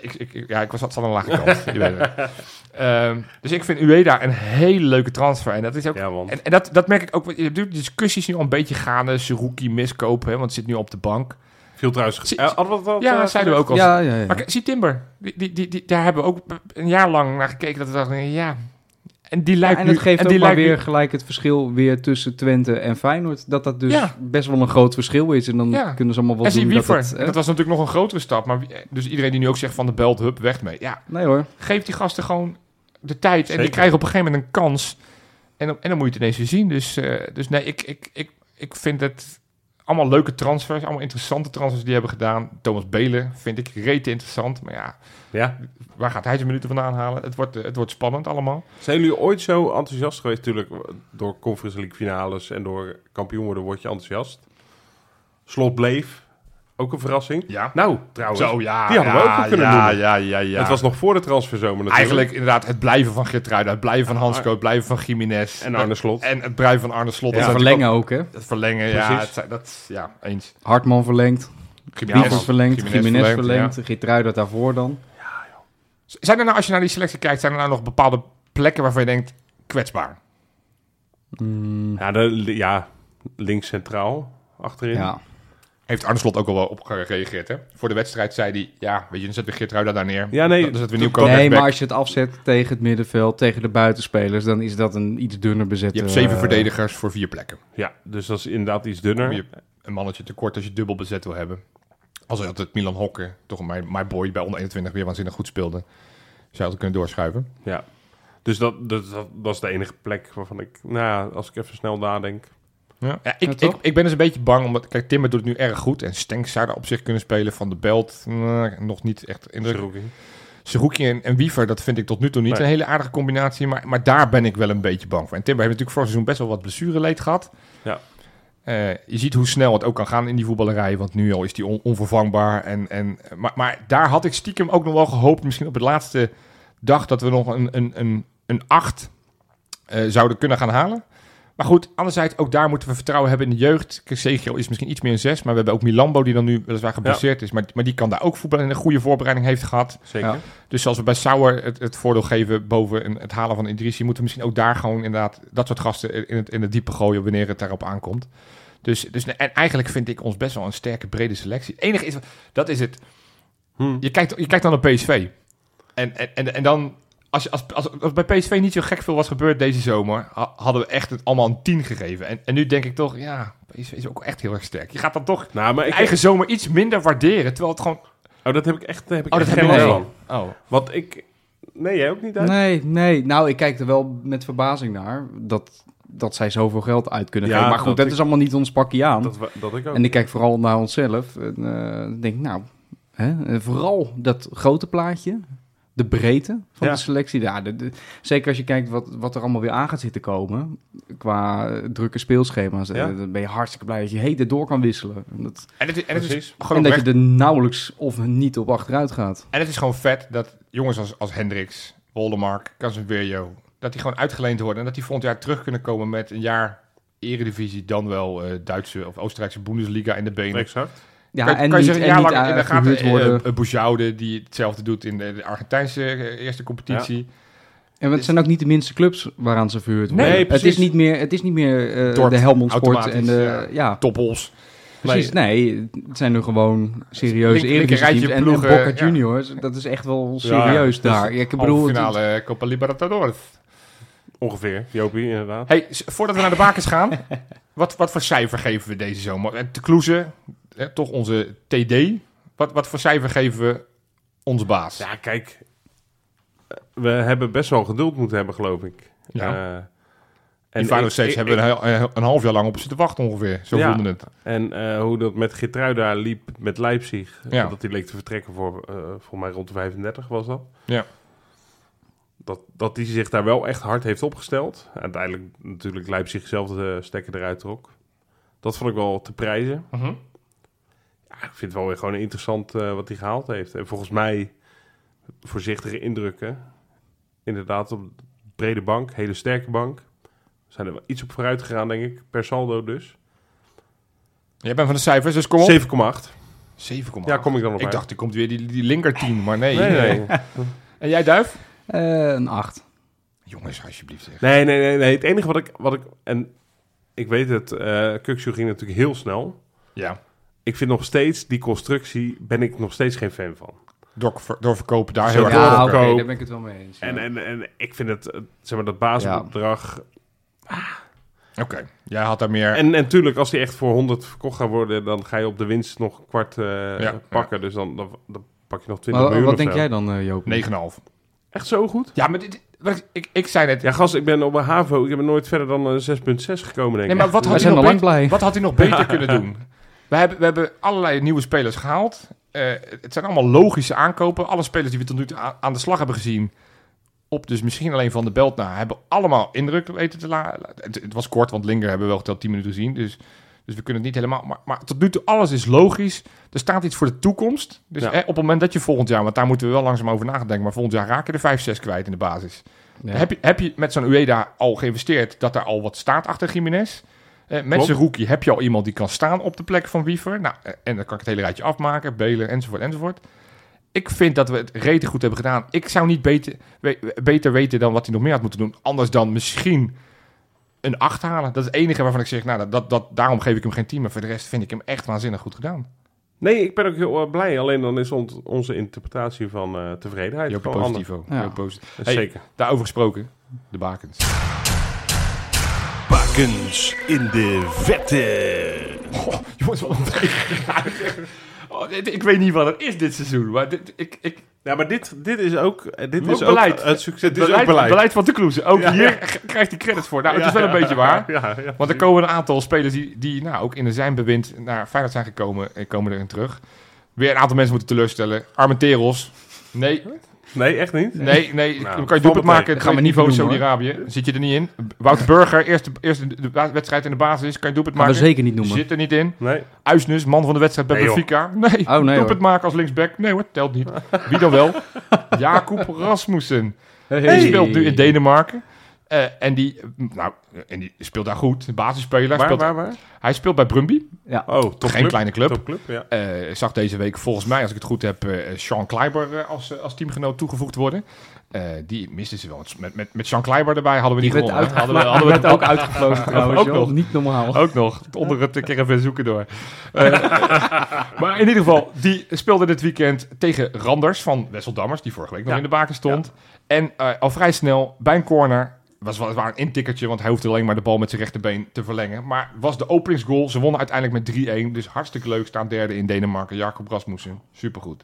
ik, ik, ja, ik was zat aan een lage kant. je weet. *laughs* Ehm, dus ik vind Ueda een hele leuke transfer. En dat is ook Ja, en, en dat, dat merk ik ook. Je hebt de discussies nu al een beetje gaande. Seruki miskoop, hè, want zit nu op de bank. Viel trouwens... Zie- hadden we dat al, Ja, eh, zeiden we ook al. Ja, ja, ja. Maar zie Timber, die, die, die, die- daar hebben we ook een jaar lang naar gekeken. Dat we dachten, ja. En die Ja, lijkt en nu... het geeft en ook die maar lijkt weer nu- gelijk het verschil weer tussen Twente en Feyenoord. Dat dat dus Ja. best wel een groot verschil is. En dan Ja. kunnen ze allemaal wel en zie doen dat Wiever. het... En hè? dat was natuurlijk nog een grotere stap. Maar wie- dus iedereen die nu ook zegt van de belt, hup, weg mee. Ja, Nee hoor. geef die gasten gewoon de tijd. En die krijgen op een gegeven moment een kans. En, dan- en dan moet je het ineens weer zien. Dus, eh, dus nee, ik, ik, ik, ik vind het allemaal leuke transfers. Allemaal interessante transfers die hebben gedaan. Thomas Belen vind ik rete interessant. Maar ja, Ja. waar gaat hij zijn minuten vandaan halen? Het wordt, eh, het wordt spannend allemaal. Zijn jullie ooit zo enthousiast geweest? Natuurlijk, door Conference League finales en door kampioen worden word je enthousiast. Slot bleef. Ook een verrassing. Ja. Nou, trouwens. Zo, ja. Die hadden we ja, ook al kunnen ja, noemen. Ja, ja, ja. Het was nog voor de transferzomer natuurlijk. Eigenlijk inderdaad het blijven van Geertruida. Het blijven van Hansco. Het blijven van Jiménez. En Arne Slot. En het blijven van Arne Slot. Ja. Dat is verlengen ook, hè. ook- Het verlengen, ja. Precies. Het, zijn- dat, ja, eens. Hartman verlengd. Wiever verlengd. Jiménez verlengd, ja. Geertruida daarvoor dan. Zijn er nou, als je naar die selectie kijkt, zijn er nou nog bepaalde plekken waarvan je denkt, kwetsbaar? Mm, Ja, de, ja, links centraal achterin. ja. Heeft Arne Slot ook al wel op gereageerd, hè? Voor de wedstrijd zei hij, ja, weet je, dan zetten we Geertruida daar neer. Ja, nee, Dan zetten we dat- Nieuwkoop Nee, maar als je het afzet tegen het middenveld, tegen de buitenspelers, dan is dat een iets dunner bezette... Je hebt zeven eh, verdedigers voor vier plekken. Ja, dus dat is inderdaad iets dunner. Je een mannetje tekort als je dubbel bezet wil hebben. Als je altijd Milan Hokker, toch mijn, my boy bij onder 21 weer waanzinnig goed speelde. Zou altijd kunnen doorschuiven. Ja. Dus dat, dat, dat, dat is de enige plek waarvan ik, nou ja, als ik even snel nadenk. Ja, ja, ik, Ja, ik, ik ben dus een beetje bang, omdat kijk, Timmer doet het nu erg goed. En Stenks zou daar op zich kunnen spelen. Van de Belt, nog niet echt indruk. Seruki. Seruki en, en Wiever, dat vind ik tot nu toe niet Nee. een hele aardige combinatie. Maar, maar daar ben ik wel een beetje bang voor. En Timber heeft natuurlijk vorig seizoen best wel wat blessureleed gehad. Ja. Eh, je ziet hoe snel het ook kan gaan in die voetballerij. Want nu al is die on- onvervangbaar. En, en, maar, maar daar had ik stiekem ook nog wel gehoopt. Misschien op het laatste dag dat we nog een, een, een, een 8 eh, zouden kunnen gaan halen. Maar goed, anderzijds, ook daar moeten we vertrouwen hebben in de jeugd. Segio is misschien iets meer een 6. Maar we hebben ook Milambo, die dan nu weliswaar geblesseerd is. Maar, maar die kan daar ook voetballen en een goede voorbereiding heeft gehad. Zeker. Ja. Dus zoals we bij Sauer het, het voordeel geven boven een- het halen van Idrissi, moeten we misschien ook daar gewoon inderdaad dat soort gasten in het, in het diepe gooien wanneer het daarop aankomt. Dus, dus en eigenlijk vind ik ons best wel een sterke brede selectie. Het enige is, dat is het. Hm. Je kijkt, je kijkt dan naar PSV. En, en, en, en dan, als, als, als, als bij PSV niet zo gek veel was gebeurd deze zomer, ha- hadden we echt het allemaal een 10 gegeven. En, en nu denk ik toch, ja, PSV is ook echt heel erg sterk. Je gaat dan toch Nou, maar je ik, eigen zomer iets minder waarderen, terwijl het gewoon... oh, dat heb ik echt, heb ik Oh, echt dat geen heb last je van. Oh, Want ik, Nee, jij ook niet uit? Nee, nee. Nou, ik kijk er wel met verbazing naar dat, dat zij zoveel geld uit kunnen Ja, geven. Maar goed, dat dat, ik- is allemaal niet ons pakje aan. Dat, dat ik ook. En ik kijk vooral naar onszelf. En eh, denk, nou, hè, vooral dat grote plaatje. De breedte van Ja. de selectie. Ja, de, de- zeker als je kijkt wat, wat er allemaal weer aan gaat zitten komen. Qua drukke speelschema's. eh, Ja. dan ben je hartstikke blij dat je heden door kan wisselen. En, dat, En het, is- en het is Precies. gewoon en dat je er nauwelijks of niet op achteruit gaat. En het is gewoon vet dat jongens als, als Hendricks, Woldemark, Casemiro, dat die gewoon uitgeleend worden en dat die volgend jaar terug kunnen komen met een jaar eredivisie, dan wel eh, Duitse of Oostenrijkse Bundesliga in de benen. Exact. Ja, kan, en kan je niet, zeggen, jaar lang in eh, de gaten gehuurd worden. eh, eh, Boujoude, die hetzelfde doet in de, Argentijnse eh, eerste competitie. En het zijn ook niet de minste clubs waaraan ze verhuurd worden. Nee, het, is niet meer, het is niet meer eh, de Helmond Sport en de... ja. Ja, Toppels. precies. Nee. het zijn nu gewoon serieuze eredivisie En, en ploegen, Boca ja. Juniors, dat is echt wel serieus dus daar. Ja, ik bedoel, het- finale eh, Copa Libertadores. Ongeveer, Jopie, inderdaad. Hey, voordat we naar de bakens gaan, *laughs* wat, wat voor cijfer geven we deze zomer? Te Kloeze, toch onze TD. Wat, wat voor cijfer geven we onze baas? Ja, kijk. We hebben best wel geduld moeten hebben, geloof ik. Ja. Eh, En steeds ik- hebben we een, half jaar lang op zitten wachten ongeveer. Zo Ja. voelde het. En eh, hoe dat met Gitruida liep met Leipzig. Ja. Dat hij leek te vertrekken voor, eh voor mij rond de 35 was dat. Ja. Dat, dat hij zich daar wel echt hard heeft opgesteld. Uiteindelijk natuurlijk Leipzig zelf de stekker eruit trok. Dat vond ik wel te prijzen. Ja, ik vind het wel weer gewoon interessant eh, wat hij gehaald heeft. En volgens mij voorzichtige indrukken. Inderdaad op de brede bank, hele sterke bank. We zijn er wel iets op vooruit gegaan, denk ik. Per saldo dus. Jij bent van de cijfers, dus kom op. 7,8. 7,8. Ja, kom ik dan op Ik uit. dacht, er komt weer die, die linker 10, maar nee. Nee, nee. *laughs* En jij, Duif? eh, een 8. Jongens, alsjeblieft zeg. Nee, nee, nee, nee. Het enige wat ik... Wat ik en ik weet het, eh Kukshu ging natuurlijk heel snel. Ja. Ik vind nog steeds, die constructie, ben ik nog steeds geen fan van. Door, doorverkopen daar heel erg. Ja, oké, daar ben ik het wel mee eens. ja. En, en, en ik vind het, eh, zeg maar, dat basisbedrag... Oké, jij had daar meer... En natuurlijk, als die echt voor 100 verkocht gaat worden, dan ga je op de winst nog een kwart eh, Ja, pakken. Dus dan, dan, dan pak je nog 20 Maar miljoen wat of denk zo. jij dan, eh Joop? 9,5. Echt zo goed? Ja, maar dit, wat ik, ik, ik zei net... Ja, gast, ik ben op een HAVO. Ik ben nooit verder dan een 6,6 gekomen, denk Nee, ik. maar wat had, hij nog beter, blij. wat had hij nog beter kunnen *laughs* doen? We hebben, we hebben allerlei nieuwe spelers gehaald. Eh, het zijn allemaal logische aankopen. Alle spelers die we tot nu toe aan, de slag hebben gezien... op dus misschien alleen van de belt na... hebben allemaal indruk weten te laten. Het, het was kort, want Linger hebben we wel geteld 10 minuten gezien. Dus, dus we kunnen het niet helemaal... Maar, maar tot nu toe, alles is logisch. Er staat iets voor de toekomst. Dus Ja. hè, op het moment dat je volgend jaar... want daar moeten we wel langzaam over nadenken... maar volgend jaar raken er 5, 6 kwijt in de basis. Ja. Heb, je, heb je met zo'n Ueda al geïnvesteerd dat er al wat staat achter Jiménez? Eh, met Klopt. zijn rookie heb je al iemand die kan staan op de plek van Wiever. Nou, eh, en dan kan ik het hele rijtje afmaken, Belen enzovoort enzovoort. Ik vind dat we het rete goed hebben gedaan. Ik zou niet beter, we- beter weten dan wat hij nog meer had moeten doen. Anders dan misschien een 8 halen. Dat is het enige waarvan ik zeg, nou, dat, dat, dat, daarom geef ik hem geen 10. Maar voor de rest vind ik hem echt waanzinnig goed gedaan. Nee, ik ben ook heel eh, blij. Alleen dan is onze interpretatie van eh, tevredenheid gewoon positief. Ja. Positief. Hey, Zeker. Daarover gesproken, de bakens. Bakens in de vette. Oh, jongens, wat een oh, dit- Ik weet niet wat het is dit seizoen, maar dit, ik, ik, Ja, maar dit, dit is ook, eh, dit Ook is ook beleid. het succes. het Dit is ook beleid. beleid van de Kloeze. Ook Ja. hier krijgt hij credits voor. Nou, het is wel een beetje waar. Ja, ja. Want er komen een aantal spelers die, die nou, ook in de zijn bewind naar Feyenoord zijn gekomen en komen erin terug. Weer een aantal mensen moeten teleurstellen. Armenteros. Nee, Nee, echt niet? nee, nee. Nou, dan kan je doelpunt maken. Gaan we niveau Saudi-Arabië. Zit je er niet in. Wouter Burger, eerste, eerste de wedstrijd in de basis. Kan je doelpunt we maken. zeker niet noemen. Zit er niet in. Nee. Uisnes, man van de wedstrijd bij Nee. Benfica. Nee, Oh, nee, doelpunt hoor. maken als linksback. Nee hoor, telt niet. Wie dan wel? *laughs* Jacob Rasmussen. Hey. Die speelt nu in Denemarken. Eh, en, die, nou, en die speelt daar goed. De basisspeler. Waar, speelt, waar, waar? Hij speelt bij Brumby. Oh, top Geen kleine club. Topclub, ja. Eh, zag deze week volgens mij, als ik het goed heb, eh Sean Kleiber als, als teamgenoot toegevoegd worden. Eh, die misten ze wel. Met, met, met Sean Kleiber erbij hadden we Die niet gewonnen. uit. Hadden we, hadden we *laughs* werd ook uitgefloten *laughs* trouwens. Ook joh. nog. Niet normaal. Ook nog, onder het caravan zoeken door. *laughs* Eh, maar in ieder geval, die speelde dit weekend tegen Randers van Wesseldammers, die vorige week nog Ja. in de baken stond. En al vrij snel, bij een corner, was wel een intikkertje, want hij hoefde alleen maar de bal met zijn rechterbeen te verlengen. Maar was de openingsgoal. Ze wonnen uiteindelijk met 3-1. Dus hartstikke leuk. Staan derde in Denemarken. Jacob Rasmussen. Supergoed.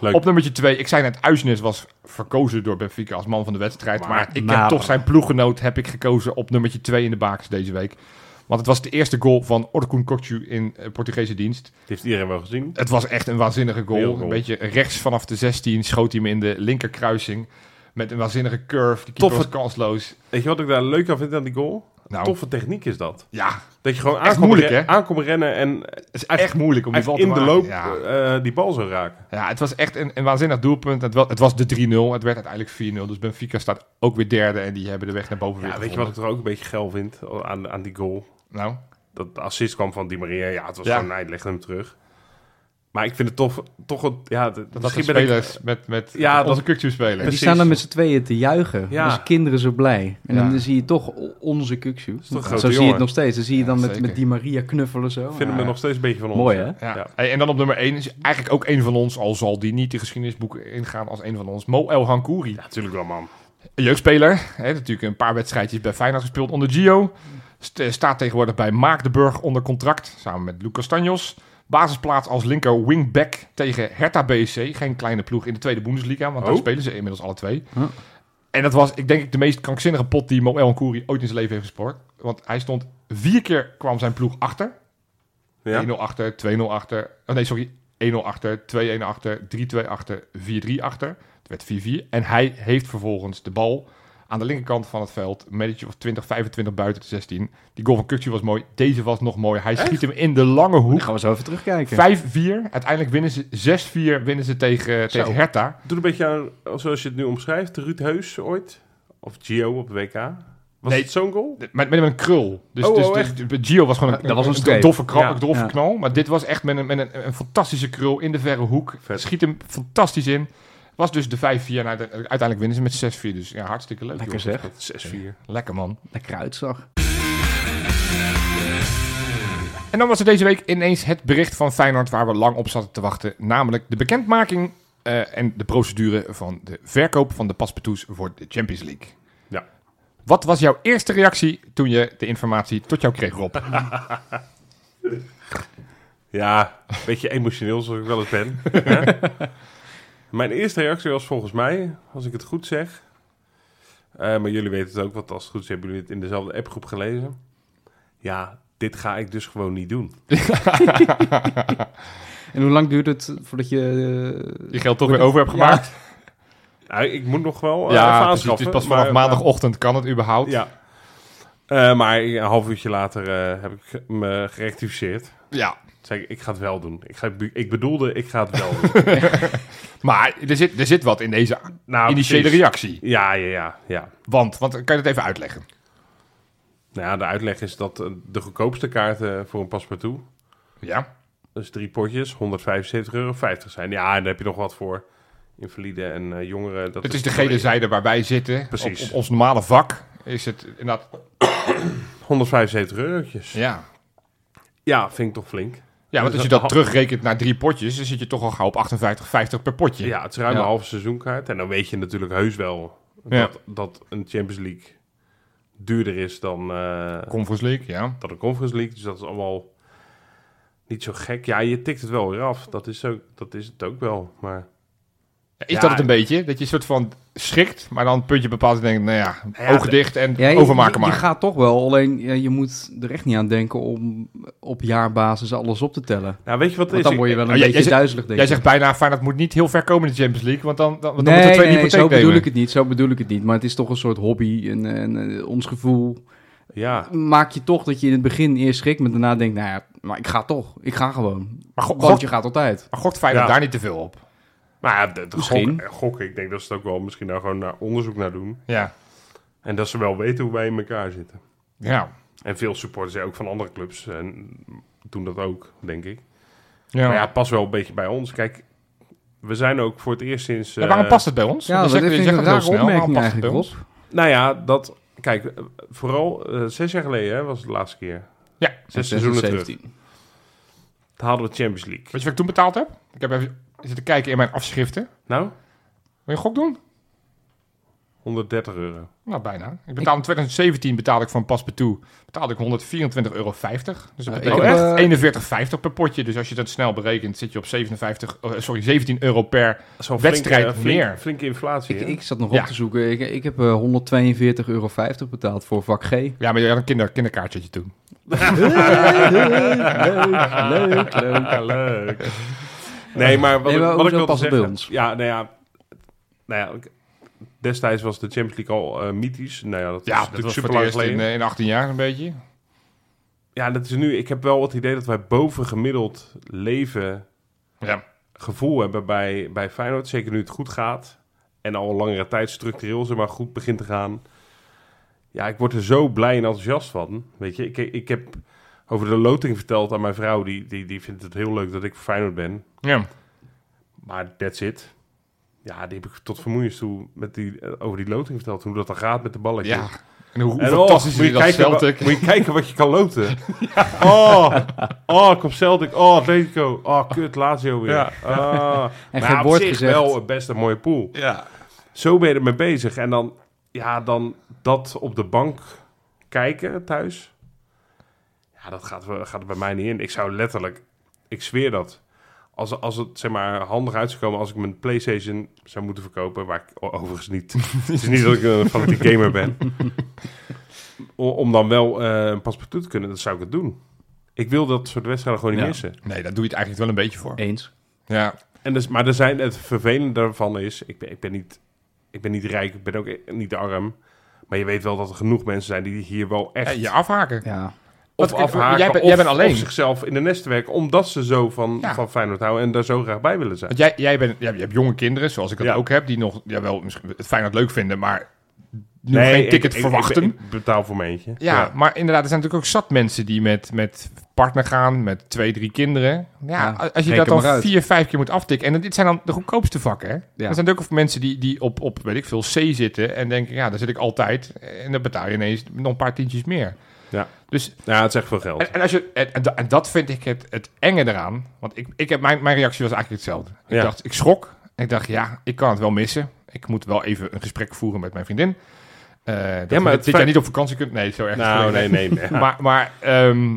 Leuk. Op nummertje 2. Ik zei net, Uisnes was verkozen door Benfica als man van de wedstrijd. Maar, Maar- ik maar- heb toch zijn ploeggenoot heb ik gekozen op nummertje 2 in de bakens deze week. Want het was de eerste goal van Orkun Kokcu in eh, Portugese dienst. Dat heeft iedereen wel gezien. Het was echt een waanzinnige goal. Wereldgoal. Een beetje rechts vanaf de 16 schoot hij hem in de linkerkruising. Met een waanzinnige curve. Keeper Toffe- was kansloos. Weet je wat ik daar leuk aan vind aan die goal? Nou, Toffe techniek is dat. Ja, Dat je gewoon aankomt, moeilijk, re- hè? aankomt rennen en het is echt moeilijk om die bal te in de loop Ja. eh, die bal zo raken. ja, het was echt een, een waanzinnig doelpunt. Het was, het was de 3-0. Het werd uiteindelijk 4-0. Dus Benfica staat ook weer derde. En die hebben de weg naar boven weer Ja, weet je wat ik er ook een beetje geil vind aan, aan die goal? Nou, Dat de assist kwam van Di Maria. Ja, het was Ja. gewoon, nee, legde hem terug. Maar ik vind het toch, toch het, ja, de, dat misschien ben ik- spelers met, met Ja, onze spelen. Die Precies. staan dan met z'n tweeën te juichen. Ja. Dus kinderen zo blij. En Ja. dan zie je toch onze een Zo zie je het nog steeds. Dan zie je Ja, dan met, zeker. met die Maria knuffelen zo. Ik vind hem Ja. er nog steeds een beetje van ons. Mooi, hè? Ja. En dan op nummer 1 is eigenlijk ook een van ons, al zal die niet de geschiedenisboeken ingaan als een van ons, Mo El Hankouri. Ja, natuurlijk wel, man. Een jeugdspeler, hè, natuurlijk een paar wedstrijdjes bij Feyenoord gespeeld onder Gio. St- staat tegenwoordig bij Maak de Burg onder contract, samen met Lucas Tanjos. Basisplaats als linker wingback tegen Hertha BSC. Geen kleine ploeg in de tweede Bundesliga, want daar Oh. spelen ze inmiddels alle twee. Huh. En dat was, ik denk ik, de meest krankzinnige pot die Mo El Hankouri ooit in zijn leven heeft gespeeld. Want hij stond vier keer kwam zijn ploeg achter. Ja? 1-0 achter, 2-0 achter. Oh nee, sorry. 1-0 achter, 2-1 achter, 3-2 achter, 4-3 achter. Het werd 4-4. En hij heeft vervolgens de bal aan de linkerkant van het veld. Een metertje of 20, 25 buiten de 16. Die goal van Kukcu was mooi. Deze was nog mooi. Hij schiet hem in de lange Dan hoek. gaan we zo even terugkijken. 5-4. Uiteindelijk winnen ze 6-4 winnen ze tegen, Zo. tegen Hertha. Doe een beetje aan, zoals je het nu omschrijft, Ruud Heus ooit. Of Gio op de WK. Was Nee. het zo'n goal? Met, met een krul. Dus, Oh, dus, oh, dus, echt? dus Gio was gewoon een, Dat was een doffe, Ja. een doffe Ja. knal. Maar dit was echt met een, met een, een fantastische krul in de verre hoek. Vet. Schiet hem fantastisch in. Was dus de 5-4 en uite- uiteindelijk winnen ze met 6-4. Dus ja, hartstikke leuk. Lekker joh. zeg. 6-4. Lekker man. Lekker uitzag. En dan was er deze week ineens het bericht van Feyenoord waar we lang op zaten te wachten. Namelijk de bekendmaking eh, en de procedure van de verkoop van de paspartouts voor de Champions League. Ja. Wat was jouw eerste reactie toen je de informatie tot jou kreeg, Rob? *laughs* Ja, een beetje emotioneel zoals ik wel eens ben. *laughs* Mijn eerste reactie was volgens mij, als ik het goed zeg... eh, maar jullie weten het ook, want als het goed is hebben jullie het in dezelfde appgroep gelezen. Ja, dit ga ik dus gewoon niet doen. *laughs* En hoe lang duurt het voordat je... eh, Je geld toch weer over hebt Ja. gemaakt? Nou, ik moet nog wel eh, Ja, even precies. Het aanschaffen. is pas vanaf maar- maandagochtend kan het überhaupt. Ja. Eh, maar een half uurtje later eh, heb ik me gerectificeerd. Ja. Zeg ik, ik ga het wel doen. Ik, ga, ik bedoelde, ik ga het wel doen. *laughs* Maar er zit, er zit wat in deze nou, initiële precies. reactie. Ja, ja, ja, ja. Want, want kan je dat even uitleggen? Nou ja, de uitleg is dat eh, de goedkoopste kaarten voor een paspartout, Ja. dus drie potjes, 175,50 euro zijn. Ja, en daar heb je nog wat voor invalide en eh, jongeren. Dat Het is de gele zijde waar wij zitten. Precies. Op, op ons normale vak is het inderdaad... *coughs* 175 eurotjes. Ja. Ja, vind ik toch flink. Ja, want als je dat terugrekent naar drie potjes, dan zit je toch al gauw op 58,50 per potje. Ja, het is ruim Ja. een halve seizoenkaart. En dan weet je natuurlijk heus wel Ja. dat, dat een Champions League duurder is dan, eh, Conference League, ja. dan een Conference League. Dus dat is allemaal niet zo gek. Ja, je tikt het wel weer af. Dat is, ook, dat is het ook wel. Maar Is Ja, dat het een beetje? Dat je een soort van schrikt, maar dan een puntje bepaalt en denkt, nou ja, Ja, ogen dicht en Ja, je, overmaken maar. je gaat toch wel, alleen ja, je moet er echt niet aan denken om op jaarbasis alles op te tellen. nou, weet je wat het Want is? dan word je wel Oh, een jij- beetje duizelig, denk Jij zegt bijna, Feyenoord moet niet heel ver komen in de Champions League, want dan, dan, dan nee, moeten we twee nee, nee, zo bedoel ik het niet. Zo bedoel ik het niet. Maar het is toch een soort hobby. En, en eh, ons gevoel Ja, maak je toch dat je in het begin eerst schrikt, maar daarna denkt, nou ja, maar ik ga toch. Ik ga gewoon. Maar, go- Want je gaat altijd. maar gokt Feyenoord Ja. daar niet te veel op? Maar ja, de, de Misschien. gokken. Ik denk dat ze het ook wel misschien daar gewoon naar onderzoek naar doen. Ja. En dat ze wel weten hoe wij in elkaar zitten. Ja. En veel supporters ook van andere clubs en doen dat ook, denk ik. Ja. Maar ja, past wel een beetje bij ons. Kijk, we zijn ook voor het eerst sinds... Ja, waarom eh, past het bij ons? Ja, Je dat zegt- vind ik een het heel rare snel, waarom opmerking past het bij eigenlijk, ons? Rob. Nou ja, dat... Kijk, eh, vooral eh, zes jaar geleden hè, was het de laatste keer. Ja. Zes seizoenen terug. 17. Toen hadden we Champions League. Weet je wat ik toen betaald heb? Ik heb even zitten kijken in mijn afschriften. Nou, Wil je een gok doen? 130 euro. Nou, bijna. Ik betaalde in 2017 betaalde ik voor een paspartout betaalde ik 124,50 euro. Dus dat Eh, betekent echt eh, 41,50 per potje. Dus als je dat snel berekent, zit je op 57, eh, sorry, 17 euro per. Wedstrijd flinke, flink- meer. Flinke inflatie, Ik, hè? ik zat nog Ja. op te zoeken. Ik, ik heb eh 142,50 euro betaald voor vak G. Ja, maar je had een kinder, kinderkaartje toen. *laughs* leuk, leuk. *laughs* Ja, leuk. Nee, maar wat, Nee, ik- maar wat ik wilde zeggen... bij ons? Ja, nou ja, nou ja, ik- destijds was de Champions League al eh, mythisch. Nou ja, dat Ja, is dat natuurlijk super lang eerst in, geleden. eh, in 18 jaar een beetje. Ja, dat is nu... Ik heb wel het idee dat wij boven gemiddeld leven Ja. gevoel hebben bij, bij Feyenoord. Zeker nu het goed gaat. En al een langere tijd structureel zeg maar goed begint te gaan. Ja, ik word er zo blij en enthousiast van. Weet je, ik, ik heb over de loting verteld aan mijn vrouw. Die, die, die vindt het heel leuk dat ik voor Feyenoord ben. ja. Maar that's it. Ja, die heb ik tot vermoeiens toe met die, eh, over die loting verteld. Hoe dat dan gaat met de balletjes. Ja. En hoe, hoe En fantastisch oh, moet, is je dat kijken, Celtic? wa- moet je kijken wat je kan loten. *laughs* Oh, oh, kom Celtic. Oh, Atletico. Oh, kut, Lazio weer. Ja. Ah. En Maar geen woord gezegd. wel het best een mooie pool. Ja. Zo ben je ermee bezig. En dan, ja, dan dat op de bank kijken thuis. Ja, dat gaat, gaat er bij mij niet in. Ik zou letterlijk, ik zweer dat. Als, als het zeg maar handig uit zou komen als ik mijn PlayStation zou moeten verkopen, waar ik overigens niet. *laughs* het is niet dat ik een fanatiek gamer ben. Om dan wel eh, een paspartout te kunnen, dan zou ik het doen. Ik wil dat soort wedstrijden gewoon niet Ja. missen. Nee, daar doe je het eigenlijk wel een beetje voor. Eens. Ja. En dus, maar er zijn, het vervelende daarvan is, ik ben, ik, ben niet, ik ben niet rijk, ik ben ook niet arm. Maar je weet wel dat er genoeg mensen zijn die hier wel echt En je afhaken. Ja. Of afhaken jij bent- jij alleen. of zichzelf in de nest werken. Omdat ze zo van, Ja. van Feyenoord houden en daar zo graag bij willen zijn. Want jij, jij bent, ja, je hebt jonge kinderen, zoals ik dat Ja. ook heb, die nog ja, wel misschien het Feyenoord leuk vinden, maar nu geen ticket ik- verwachten. Ik, ik betaal voor mijn eentje. ja, maar inderdaad, er zijn natuurlijk ook zat mensen die met, met partner gaan, met twee, drie kinderen. Ja, Ja, als je dat dan vier, vijf keer moet aftikken. En dit zijn dan de goedkoopste vakken, hè? Ja. Er zijn ook mensen die, die op, op, weet ik veel, C zitten en denken, ja, daar zit ik altijd. En dan betaal je ineens nog een paar tientjes meer. Ja. Dus Ja, het is echt veel geld. en, en, als je, en, en, da- en dat vind ik het, het enge eraan. Want ik, ik heb, mijn, mijn reactie was eigenlijk hetzelfde. Ik Ja. dacht, ik schrok. Ik dacht, ja, ik kan het wel missen. Ik moet wel even een gesprek voeren met mijn vriendin. Eh dat maar je het dit feit- jaar niet op vakantie kunt. Nee, zo erg. nou, nee, nee. *laughs* Maar, maar, ehm,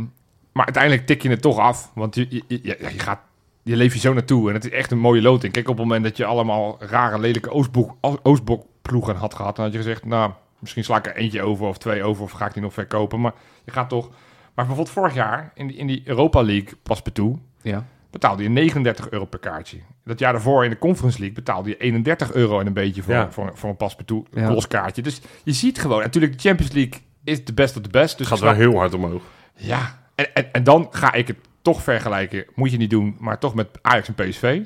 maar uiteindelijk tik je het toch af. Want je, je, je, je gaat, je leeft je zo naartoe. En het is echt een mooie loting. Kijk, op het moment dat je allemaal rare, lelijke Oostblok, Oostblokploegen had gehad... dan had je gezegd, nou, misschien sla ik er eentje over of twee over... of ga ik die nog verkopen. Maar je gaat toch... Maar bijvoorbeeld vorig jaar, in die, in die Europa League paspartout... Ja. betaalde je 39 euro per kaartje. Dat jaar daarvoor in de Conference League betaalde je 31 euro en een beetje voor, Ja. voor, voor een paspartout, een Ja. los kaartje. Dus je ziet gewoon, natuurlijk de Champions League is de best of the best. Dus gaat wel heel hard omhoog. ja, en, en, en dan ga ik het toch vergelijken. Moet je niet doen, maar toch met Ajax en PSV.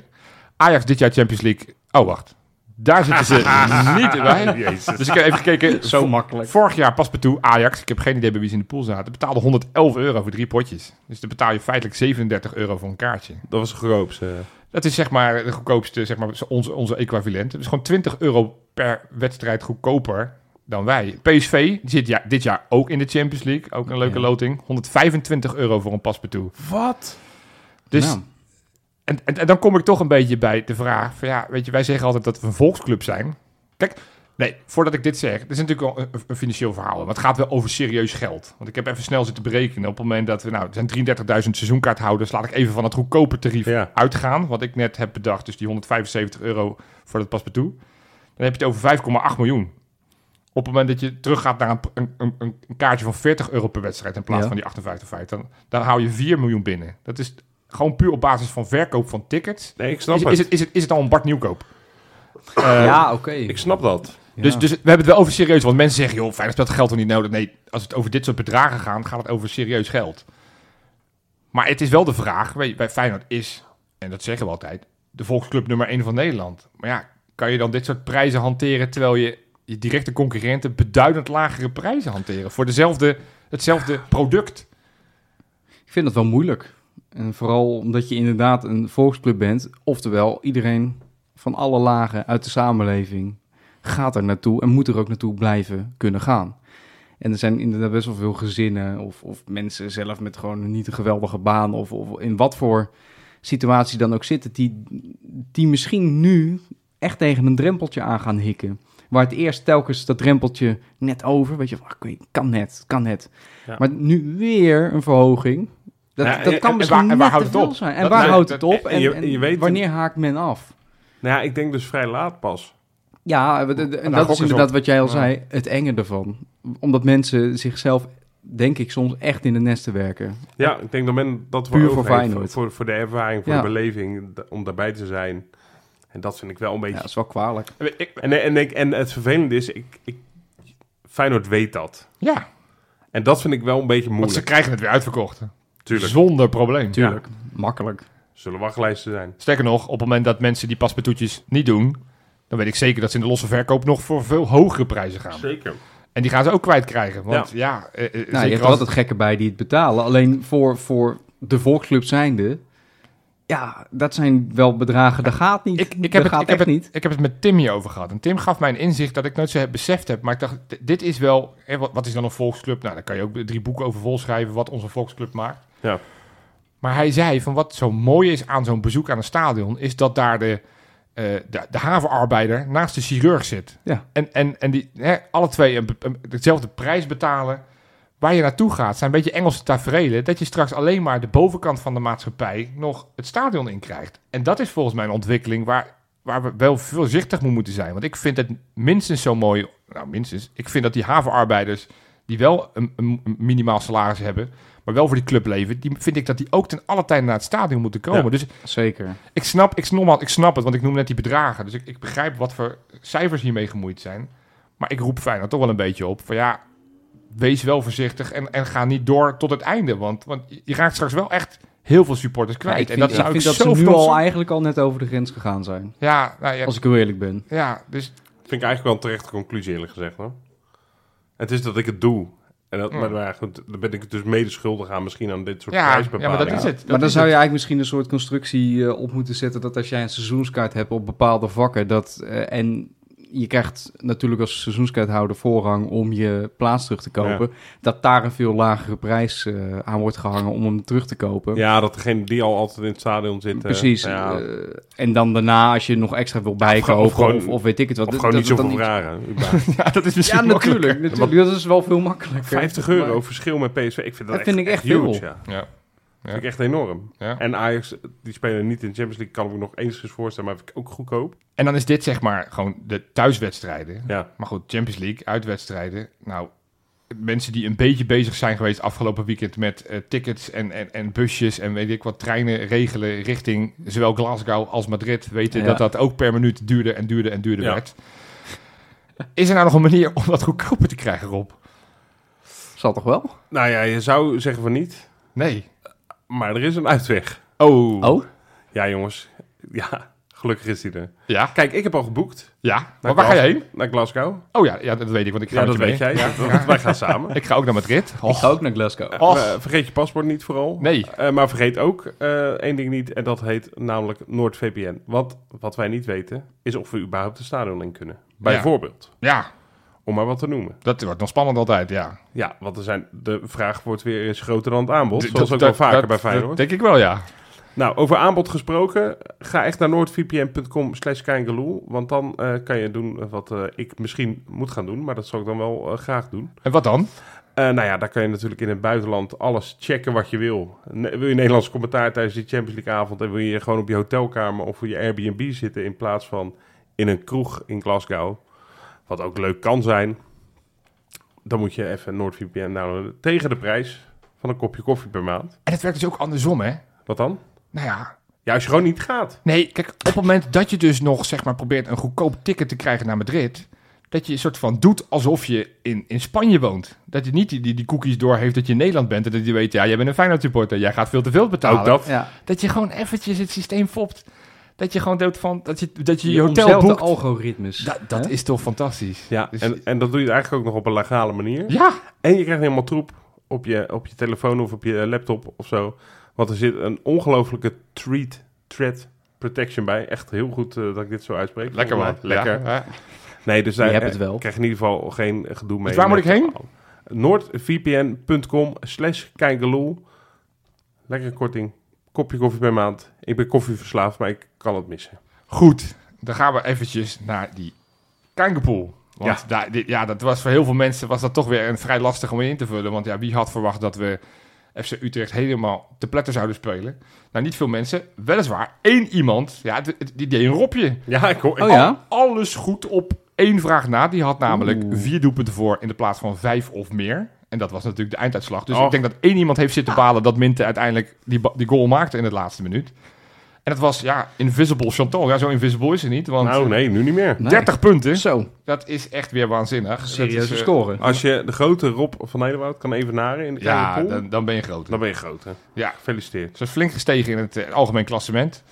Ajax dit jaar Champions League. Oh, wacht. Daar zitten ze *laughs* niet bij. Jezus. Dus ik heb even gekeken. Zo makkelijk. Vorig jaar pas toe Ajax. Ik heb geen idee bij wie ze in de pool zaten. Betaalde 111 euro voor drie potjes. Dus dan betaal je feitelijk 37 euro voor een kaartje. Dat was goedkoopste. Dat is zeg maar de goedkoopste, zeg maar onze, onze equivalent. Dus gewoon 20 euro per wedstrijd goedkoper dan wij. PSV die zit ja, dit jaar ook in de Champions League. Ook een leuke Ja. loting. 125 euro voor een paspartout. Wat? Dus, Nou, en, en, en dan kom ik toch een beetje bij de vraag van ja, weet je, wij zeggen altijd dat we een volksclub zijn. Kijk, nee, voordat ik dit zeg, dit is natuurlijk wel een, een financieel verhaal. Maar het gaat wel over serieus geld. Want ik heb even snel zitten berekenen. Op het moment dat we, nou, er zijn 33.000 seizoenkaarthouders. Laat ik even van het goedkope tarief Ja. uitgaan. Wat ik net heb bedacht. Dus die 175 euro voor dat paspartout. Dan heb je het over 5,8 miljoen. Op het moment dat je teruggaat naar een, een, een, kaartje van 40 euro per wedstrijd in plaats Ja. van die 58,5, dan, dan hou je 4 miljoen binnen. Dat is gewoon puur op basis van verkoop van tickets. Nee, ik snap Is, het. is, het, is, het, is het al een Bart Nieuwkoop? Eh, ja, oké. Ik snap dat. Ja. Dus, dus we hebben het wel over serieus. Want mensen zeggen, joh, Feyenoord speelt geld toch niet nodig? Nee, als het over dit soort bedragen gaat, gaat het over serieus geld. Maar het is wel de vraag, weet je, bij Feyenoord is, en dat zeggen we altijd, de volksclub nummer 1 van Nederland. Maar ja, kan je dan dit soort prijzen hanteren terwijl je je directe concurrenten beduidend lagere prijzen hanteren voor dezelfde, hetzelfde product? Ik vind dat wel moeilijk. En vooral omdat je inderdaad een volksclub bent. Oftewel, iedereen van alle lagen uit de samenleving gaat er naartoe en moet er ook naartoe blijven kunnen gaan. En er zijn inderdaad best wel veel gezinnen of, of mensen zelf met gewoon niet een geweldige baan of, of in wat voor situatie dan ook zitten, die, die misschien nu echt tegen een drempeltje aan gaan hikken. Waar het eerst telkens dat drempeltje net over, weet je, van, kan net, kan net. Ja. Maar nu weer een verhoging. Dat, Ja, dat en- kan en misschien waar- en waar net houdt te het veel op? zijn. En Dat- waar houdt dat- het op? en En, je- en je weet- wanneer haakt men af? Nou ja, ik denk dus vrij laat pas. Ja, en dat is inderdaad op. wat jij al Ja. zei, het enge ervan. Omdat mensen zichzelf, denk ik, soms echt in de nesten werken. Ja, ik denk dat men dat Puur voor heeft, Feyenoord. Voor, voor de ervaring, voor Ja. de beleving, om daarbij te zijn. En dat vind ik wel een Ja, beetje... dat is wel kwalijk. Ik, En, en, ik- en het vervelende is, ik, ik, Feyenoord weet dat. ja, En dat vind ik wel een beetje want ze moeilijk. krijgen het weer uitverkocht. Tuurlijk, Zonder probleem. Tuurlijk, makkelijk. zullen wachtlijsten zijn. Sterker nog, op het moment dat mensen die paspartoutjes niet doen, dan weet ik zeker dat ze in de losse verkoop nog voor veel hogere prijzen gaan. Zeker. En die gaan ze ook kwijtkrijgen. Want ja, eh, eh, Nou, je hebt altijd gekken bij die het betalen. Alleen voor, voor de volksclub zijnde... Ja, dat zijn wel bedragen, dat gaat niet. Ik, ik, heb het, gaat ik, heb het, niet. ik heb het met Tim hierover gehad. En Tim gaf mij een inzicht dat ik nooit zo heb beseft heb. Maar ik dacht, dit is wel... Hè, wat, wat is dan een volksclub? Nou, daar kan je ook drie boeken over volschrijven... wat onze volksclub maakt. Ja. Maar hij zei van wat zo mooi is aan zo'n bezoek aan een stadion... is dat daar de, eh, de, de havenarbeider naast de chirurg zit. Ja. En, en, en die hè, alle twee een, een- dezelfde prijs betalen... Waar je naartoe gaat, zijn een beetje Engelse tafereelen... dat je straks alleen maar de bovenkant van de maatschappij... nog het stadion in krijgt. En dat is volgens mij een ontwikkeling... waar, waar we wel voorzichtig mee moeten zijn. Want ik vind het minstens zo mooi... nou, minstens... ik vind dat die havenarbeiders... die wel een, minimaal salaris hebben... maar wel voor die club leven... die vind ik dat die ook ten alle tijde naar het stadion moeten komen. Ja. Dus Zeker. ik snap, ik, snap, ik snap het, want ik noem net die bedragen. Dus ik, ik begrijp wat voor cijfers hiermee gemoeid zijn. Maar ik roep Feyenoord toch wel een beetje op. Van ja, wees wel voorzichtig en, en ga niet door tot het einde. Want, want je raakt straks wel echt heel veel supporters Ja, kwijt. ik en vind, dat ik zou vind ik dat zo ze nu al eigenlijk al net over de grens gegaan zijn. Ja, nou ja, Als ik heel eerlijk ben. ja, dus Vind ik eigenlijk wel een terechte conclusie, eerlijk gezegd. Hoor. Het is dat ik het doe. En dat, maar ja, goed, dan ben ik dus mede schuldig aan misschien aan dit soort ja, ja, prijsbepalingen. maar dat is het. Dat maar dan zou je het. eigenlijk misschien een soort constructie eh, op moeten zetten... dat als jij een seizoenskaart hebt op bepaalde vakken... Dat, eh, en je krijgt natuurlijk als seizoenskaarthouder voorrang om je plaats terug te kopen... dat daar een veel lagere prijs eh, aan wordt gehangen om hem terug te kopen. Ja, dat degene die al altijd in het stadion zitten. Precies. Ja, eh, en dan daarna, als je nog extra wil bijkopen of, gewoon- of, of weet ik het wat. of dat- gewoon niet dat- zoveel vragen. *laughs* Ja, dat is misschien Ja, natuurlijk. natuurlijk. Dat is wel veel makkelijker. 50 euro verschil met PSV. Ik vind dat, Dat echt, vind ik echt huge, veel. Ja. Ja. vind ik echt enorm. Ja. En Ajax, die spelen niet in de Champions League, kan ik me nog enigszins voorstellen, maar vind ik ook goedkoop. En dan is dit zeg maar gewoon de thuiswedstrijden. Ja. Maar goed, Champions League, uitwedstrijden. Nou, mensen die een beetje bezig zijn geweest afgelopen weekend met eh, tickets en, en, en busjes en weet ik wat treinen regelen richting zowel Glasgow als Madrid, weten Ja. dat dat ook per minuut duurder en duurder en duurder Ja. werd. Is er nou nog een manier om dat goedkoper te krijgen, Rob? Zal toch wel? Nou ja, je zou zeggen van niet, Nee. Maar er is een uitweg. Oh. Oh? Ja jongens, ja, gelukkig is die er. Ja. Kijk, ik heb al geboekt Ja. Maar waar ga je heen? naar Glasgow. Oh ja, ja, dat weet ik, want ik ga Ja, met dat je weet mee. jij. Want Wij gaan samen. *laughs* Ik ga ook naar Madrid. Ik ga ook naar Glasgow. Och. Eh, vergeet je paspoort niet vooral. Nee. Eh, maar vergeet ook eh, één ding niet, en dat heet namelijk NoordVPN. Want wat wij niet weten, is of we überhaupt de stadion in kunnen. Bijvoorbeeld. Ja, Om maar wat te noemen. dat wordt nog spannend altijd, ja. Ja, want er zijn, de vraag wordt weer eens groter dan het aanbod. Zoals dat- ook wel vaker dat- bij Feyenoord. dat denk ik wel, ja. Nou, over aanbod gesproken. Ga echt naar noordvpn.com slash. Want dan eh, kan je doen wat eh, ik misschien moet gaan doen. Maar dat zal ik dan wel eh, graag doen. En wat dan? Nou ja, daar kan je natuurlijk in het buitenland alles checken wat je wil. Ne- wil je Nederlands commentaar tijdens die Champions League avond... en wil je gewoon op je hotelkamer of op je Airbnb zitten... in plaats van in een kroeg in Glasgow... wat ook leuk kan zijn... dan moet je even NoordVPN downloaden tegen de prijs van een kopje koffie per maand. En het werkt dus ook andersom, hè? Wat dan? Nou ja, Ja, als je gewoon niet gaat. Nee, kijk, op het moment dat je dus nog zeg maar probeert een goedkoop ticket te krijgen naar Madrid, dat je een soort van doet alsof je in, in Spanje woont. Dat je niet die, die, die cookies doorheeft dat je in Nederland bent en dat je weet, ja, jij bent een Feyenoord supporter, jij gaat veel te veel betalen. Ook dat. Ja. Dat je gewoon eventjes het systeem fopt. Dat je gewoon doet van, dat je dat je, je Je hotel boekt. algoritmes. Dat, dat hè? is toch fantastisch. Ja, Dus- en, en dat doe je eigenlijk ook nog op een legale manier. Ja, En je krijgt helemaal troep op je, op je telefoon of op je laptop of zo. Want er zit een ongelofelijke treat, threat protection bij. Echt heel goed eh, dat ik dit zo uitspreek. lekker man. Lekker. Ja, ja. Nee, dus daar Je hebt eh, het wel. krijg je in ieder geval geen gedoe mee. Dus waar moet ik heen? noordvpn.com slash kijkeloel. Lekkere korting. Kopje koffie per maand. Ik ben koffieverslaafd, maar ik kan het missen. Goed, dan gaan we eventjes naar die kankerpool. Want daar, dit- ja, dat was voor heel veel mensen was dat toch weer een vrij lastig om in te vullen. Want ja, wie had verwacht dat we FC Utrecht helemaal te pletten zouden spelen? Nou, niet veel mensen. Weliswaar één iemand, ja, het- het- die deed een ropje. Ja, ik hoor... ik- Oh ja? Alles goed op één vraag na. Die had namelijk Oeh. vier doelpunten voor in de plaats van vijf of meer. En dat was natuurlijk de einduitslag. Dus ik denk dat één iemand heeft zitten balen dat Minte uiteindelijk die, die goal maakte in de laatste minuut. En het was, ja, invisible Chantal. Ja, zo invisible is het niet. Want Nou, nee, nu niet meer. Nee. 30 punten, Zo, dat is echt weer waanzinnig. Dat serieuze is, eh, score. Als je de grote Rob van Nederwoud kan evenaren in de Ja, pool, dan, dan ben je groot. dan ben je groot, hè? Ja, Gefeliciteerd. ze is flink gestegen in het eh, algemeen klassement.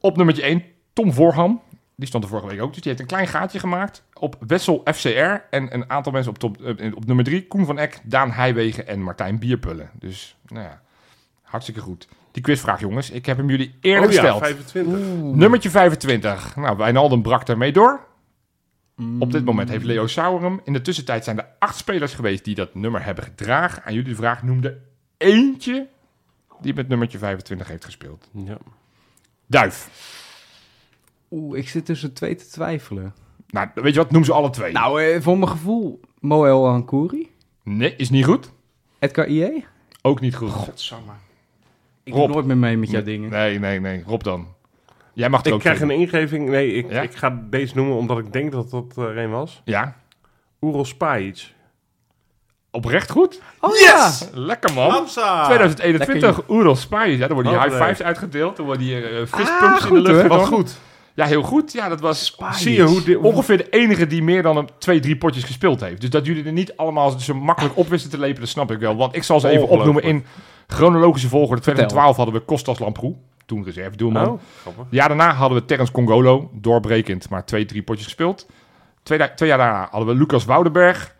Op nummertje 1, Tom Voorham. Die stond er vorige week ook. Dus die heeft een klein gaatje gemaakt op Wessel FCR. En een aantal mensen op, top, eh, op nummer 3. Koen van Eck, Daan Heijwegen en Martijn Bierpullen. Dus, nou ja, hartstikke goed. Die quizvraag, jongens. Ik heb hem jullie eerder oh ja, gesteld. 25. Nummertje 25. Nou, Wijnaldum brak ermee door. Op dit moment heeft Leo Sauer hem. In de tussentijd zijn er acht spelers geweest die dat nummer hebben gedragen. Aan jullie de vraag noemde eentje die met nummertje 25 heeft gespeeld. Ja. Duif. Oeh, ik zit tussen twee te twijfelen. Nou, weet je wat? Noem ze alle twee. Nou, eh, voor mijn gevoel, Moel Ankouri. Nee, is niet goed. Edgar IE? Ook niet goed. Godsamme. Ik Rob. doe nooit meer mee met jouw dingen. Nee, nee, nee. Rob dan. Jij mag er Ik ook krijg een ingeving. Nee, ik, Ja? ik ga deze noemen omdat ik denk dat dat er een was. Ja. Oerol Spajic. Oprecht goed. Oh ja! Lekker man. Hamza! 2021, Oerol Spijs. Ja, dan worden die Oh, high nee. fives uitgedeeld. Dan worden die eh, Ah, fistpumps in de goed, lucht hoor. Wat goed. Ja, heel goed. Ja, dat was Zie je hoe ongeveer de enige die meer dan een twee, drie potjes gespeeld heeft. Dus dat jullie er niet allemaal zo makkelijk op wisten te lepen, dat snap ik wel. Want ik zal ze even opnoemen in chronologische volgorde. 2012 hadden we Kostas Lamproe, toen reserve doelman. Oh, jaar daarna hadden we Terence Congolo, doorbrekend, maar twee, drie potjes gespeeld. Twee, twee jaar daarna hadden we Lucas Woudenberg.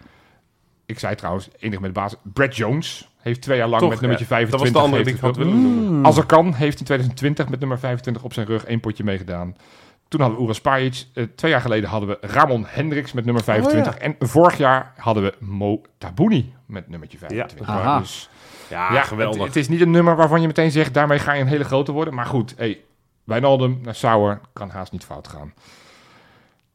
Ik zei trouwens, enig met de basis, Brad Jones heeft twee jaar lang Toch, met nummertje ja, 25 Dat was de andere die heeft ik had gespeeld. willen noemen. Azarkan heeft in 2020 met nummer 25 op zijn rug één potje meegedaan. Toen hadden we Ura Spajic. Eh, twee jaar geleden hadden we Ramon Hendricks met nummer 25. En vorig jaar hadden we Mo Tabouni met nummertje 25. Ja. Aha. Dus, Ja, ja, geweldig. Het, het is niet een nummer waarvan je meteen zegt, daarmee ga je een hele grote worden. Maar goed, hey, Wijnaldum naar Sauer kan haast niet fout gaan.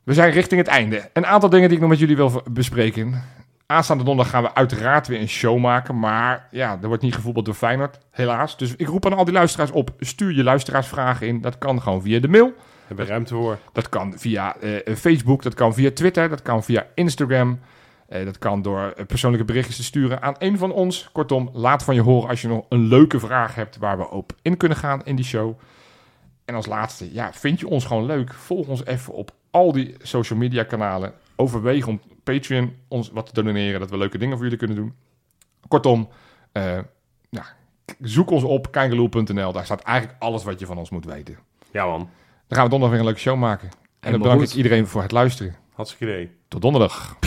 We zijn richting het einde. Een aantal dingen die ik nog met jullie wil bespreken. Aanstaande donderdag gaan we uiteraard weer een show maken. Maar ja, er wordt niet gevoetbald door Feyenoord, helaas. Dus ik roep aan al die luisteraars op. Stuur je luisteraarsvragen in. Dat kan gewoon via de mail. Hebben we ruimte voor. Dat kan via eh, Facebook, dat kan via Twitter, dat kan via Instagram. Eh, dat kan door eh, persoonlijke berichtjes te sturen aan een van ons. Kortom, laat van je horen als je nog een leuke vraag hebt waar we op in kunnen gaan in die show. En als laatste, ja, vind je ons gewoon leuk? Volg ons even op al die social media kanalen. Overweeg om Patreon ons wat te doneren, dat we leuke dingen voor jullie kunnen doen. Kortom, k- zoek ons op, kijkeloel.nl. Daar staat eigenlijk alles wat je van ons moet weten. Ja man, Dan gaan we donderdag weer een leuke show maken. En dan bedank goed. ik iedereen voor het luisteren. hartstikke idee. Tot donderdag.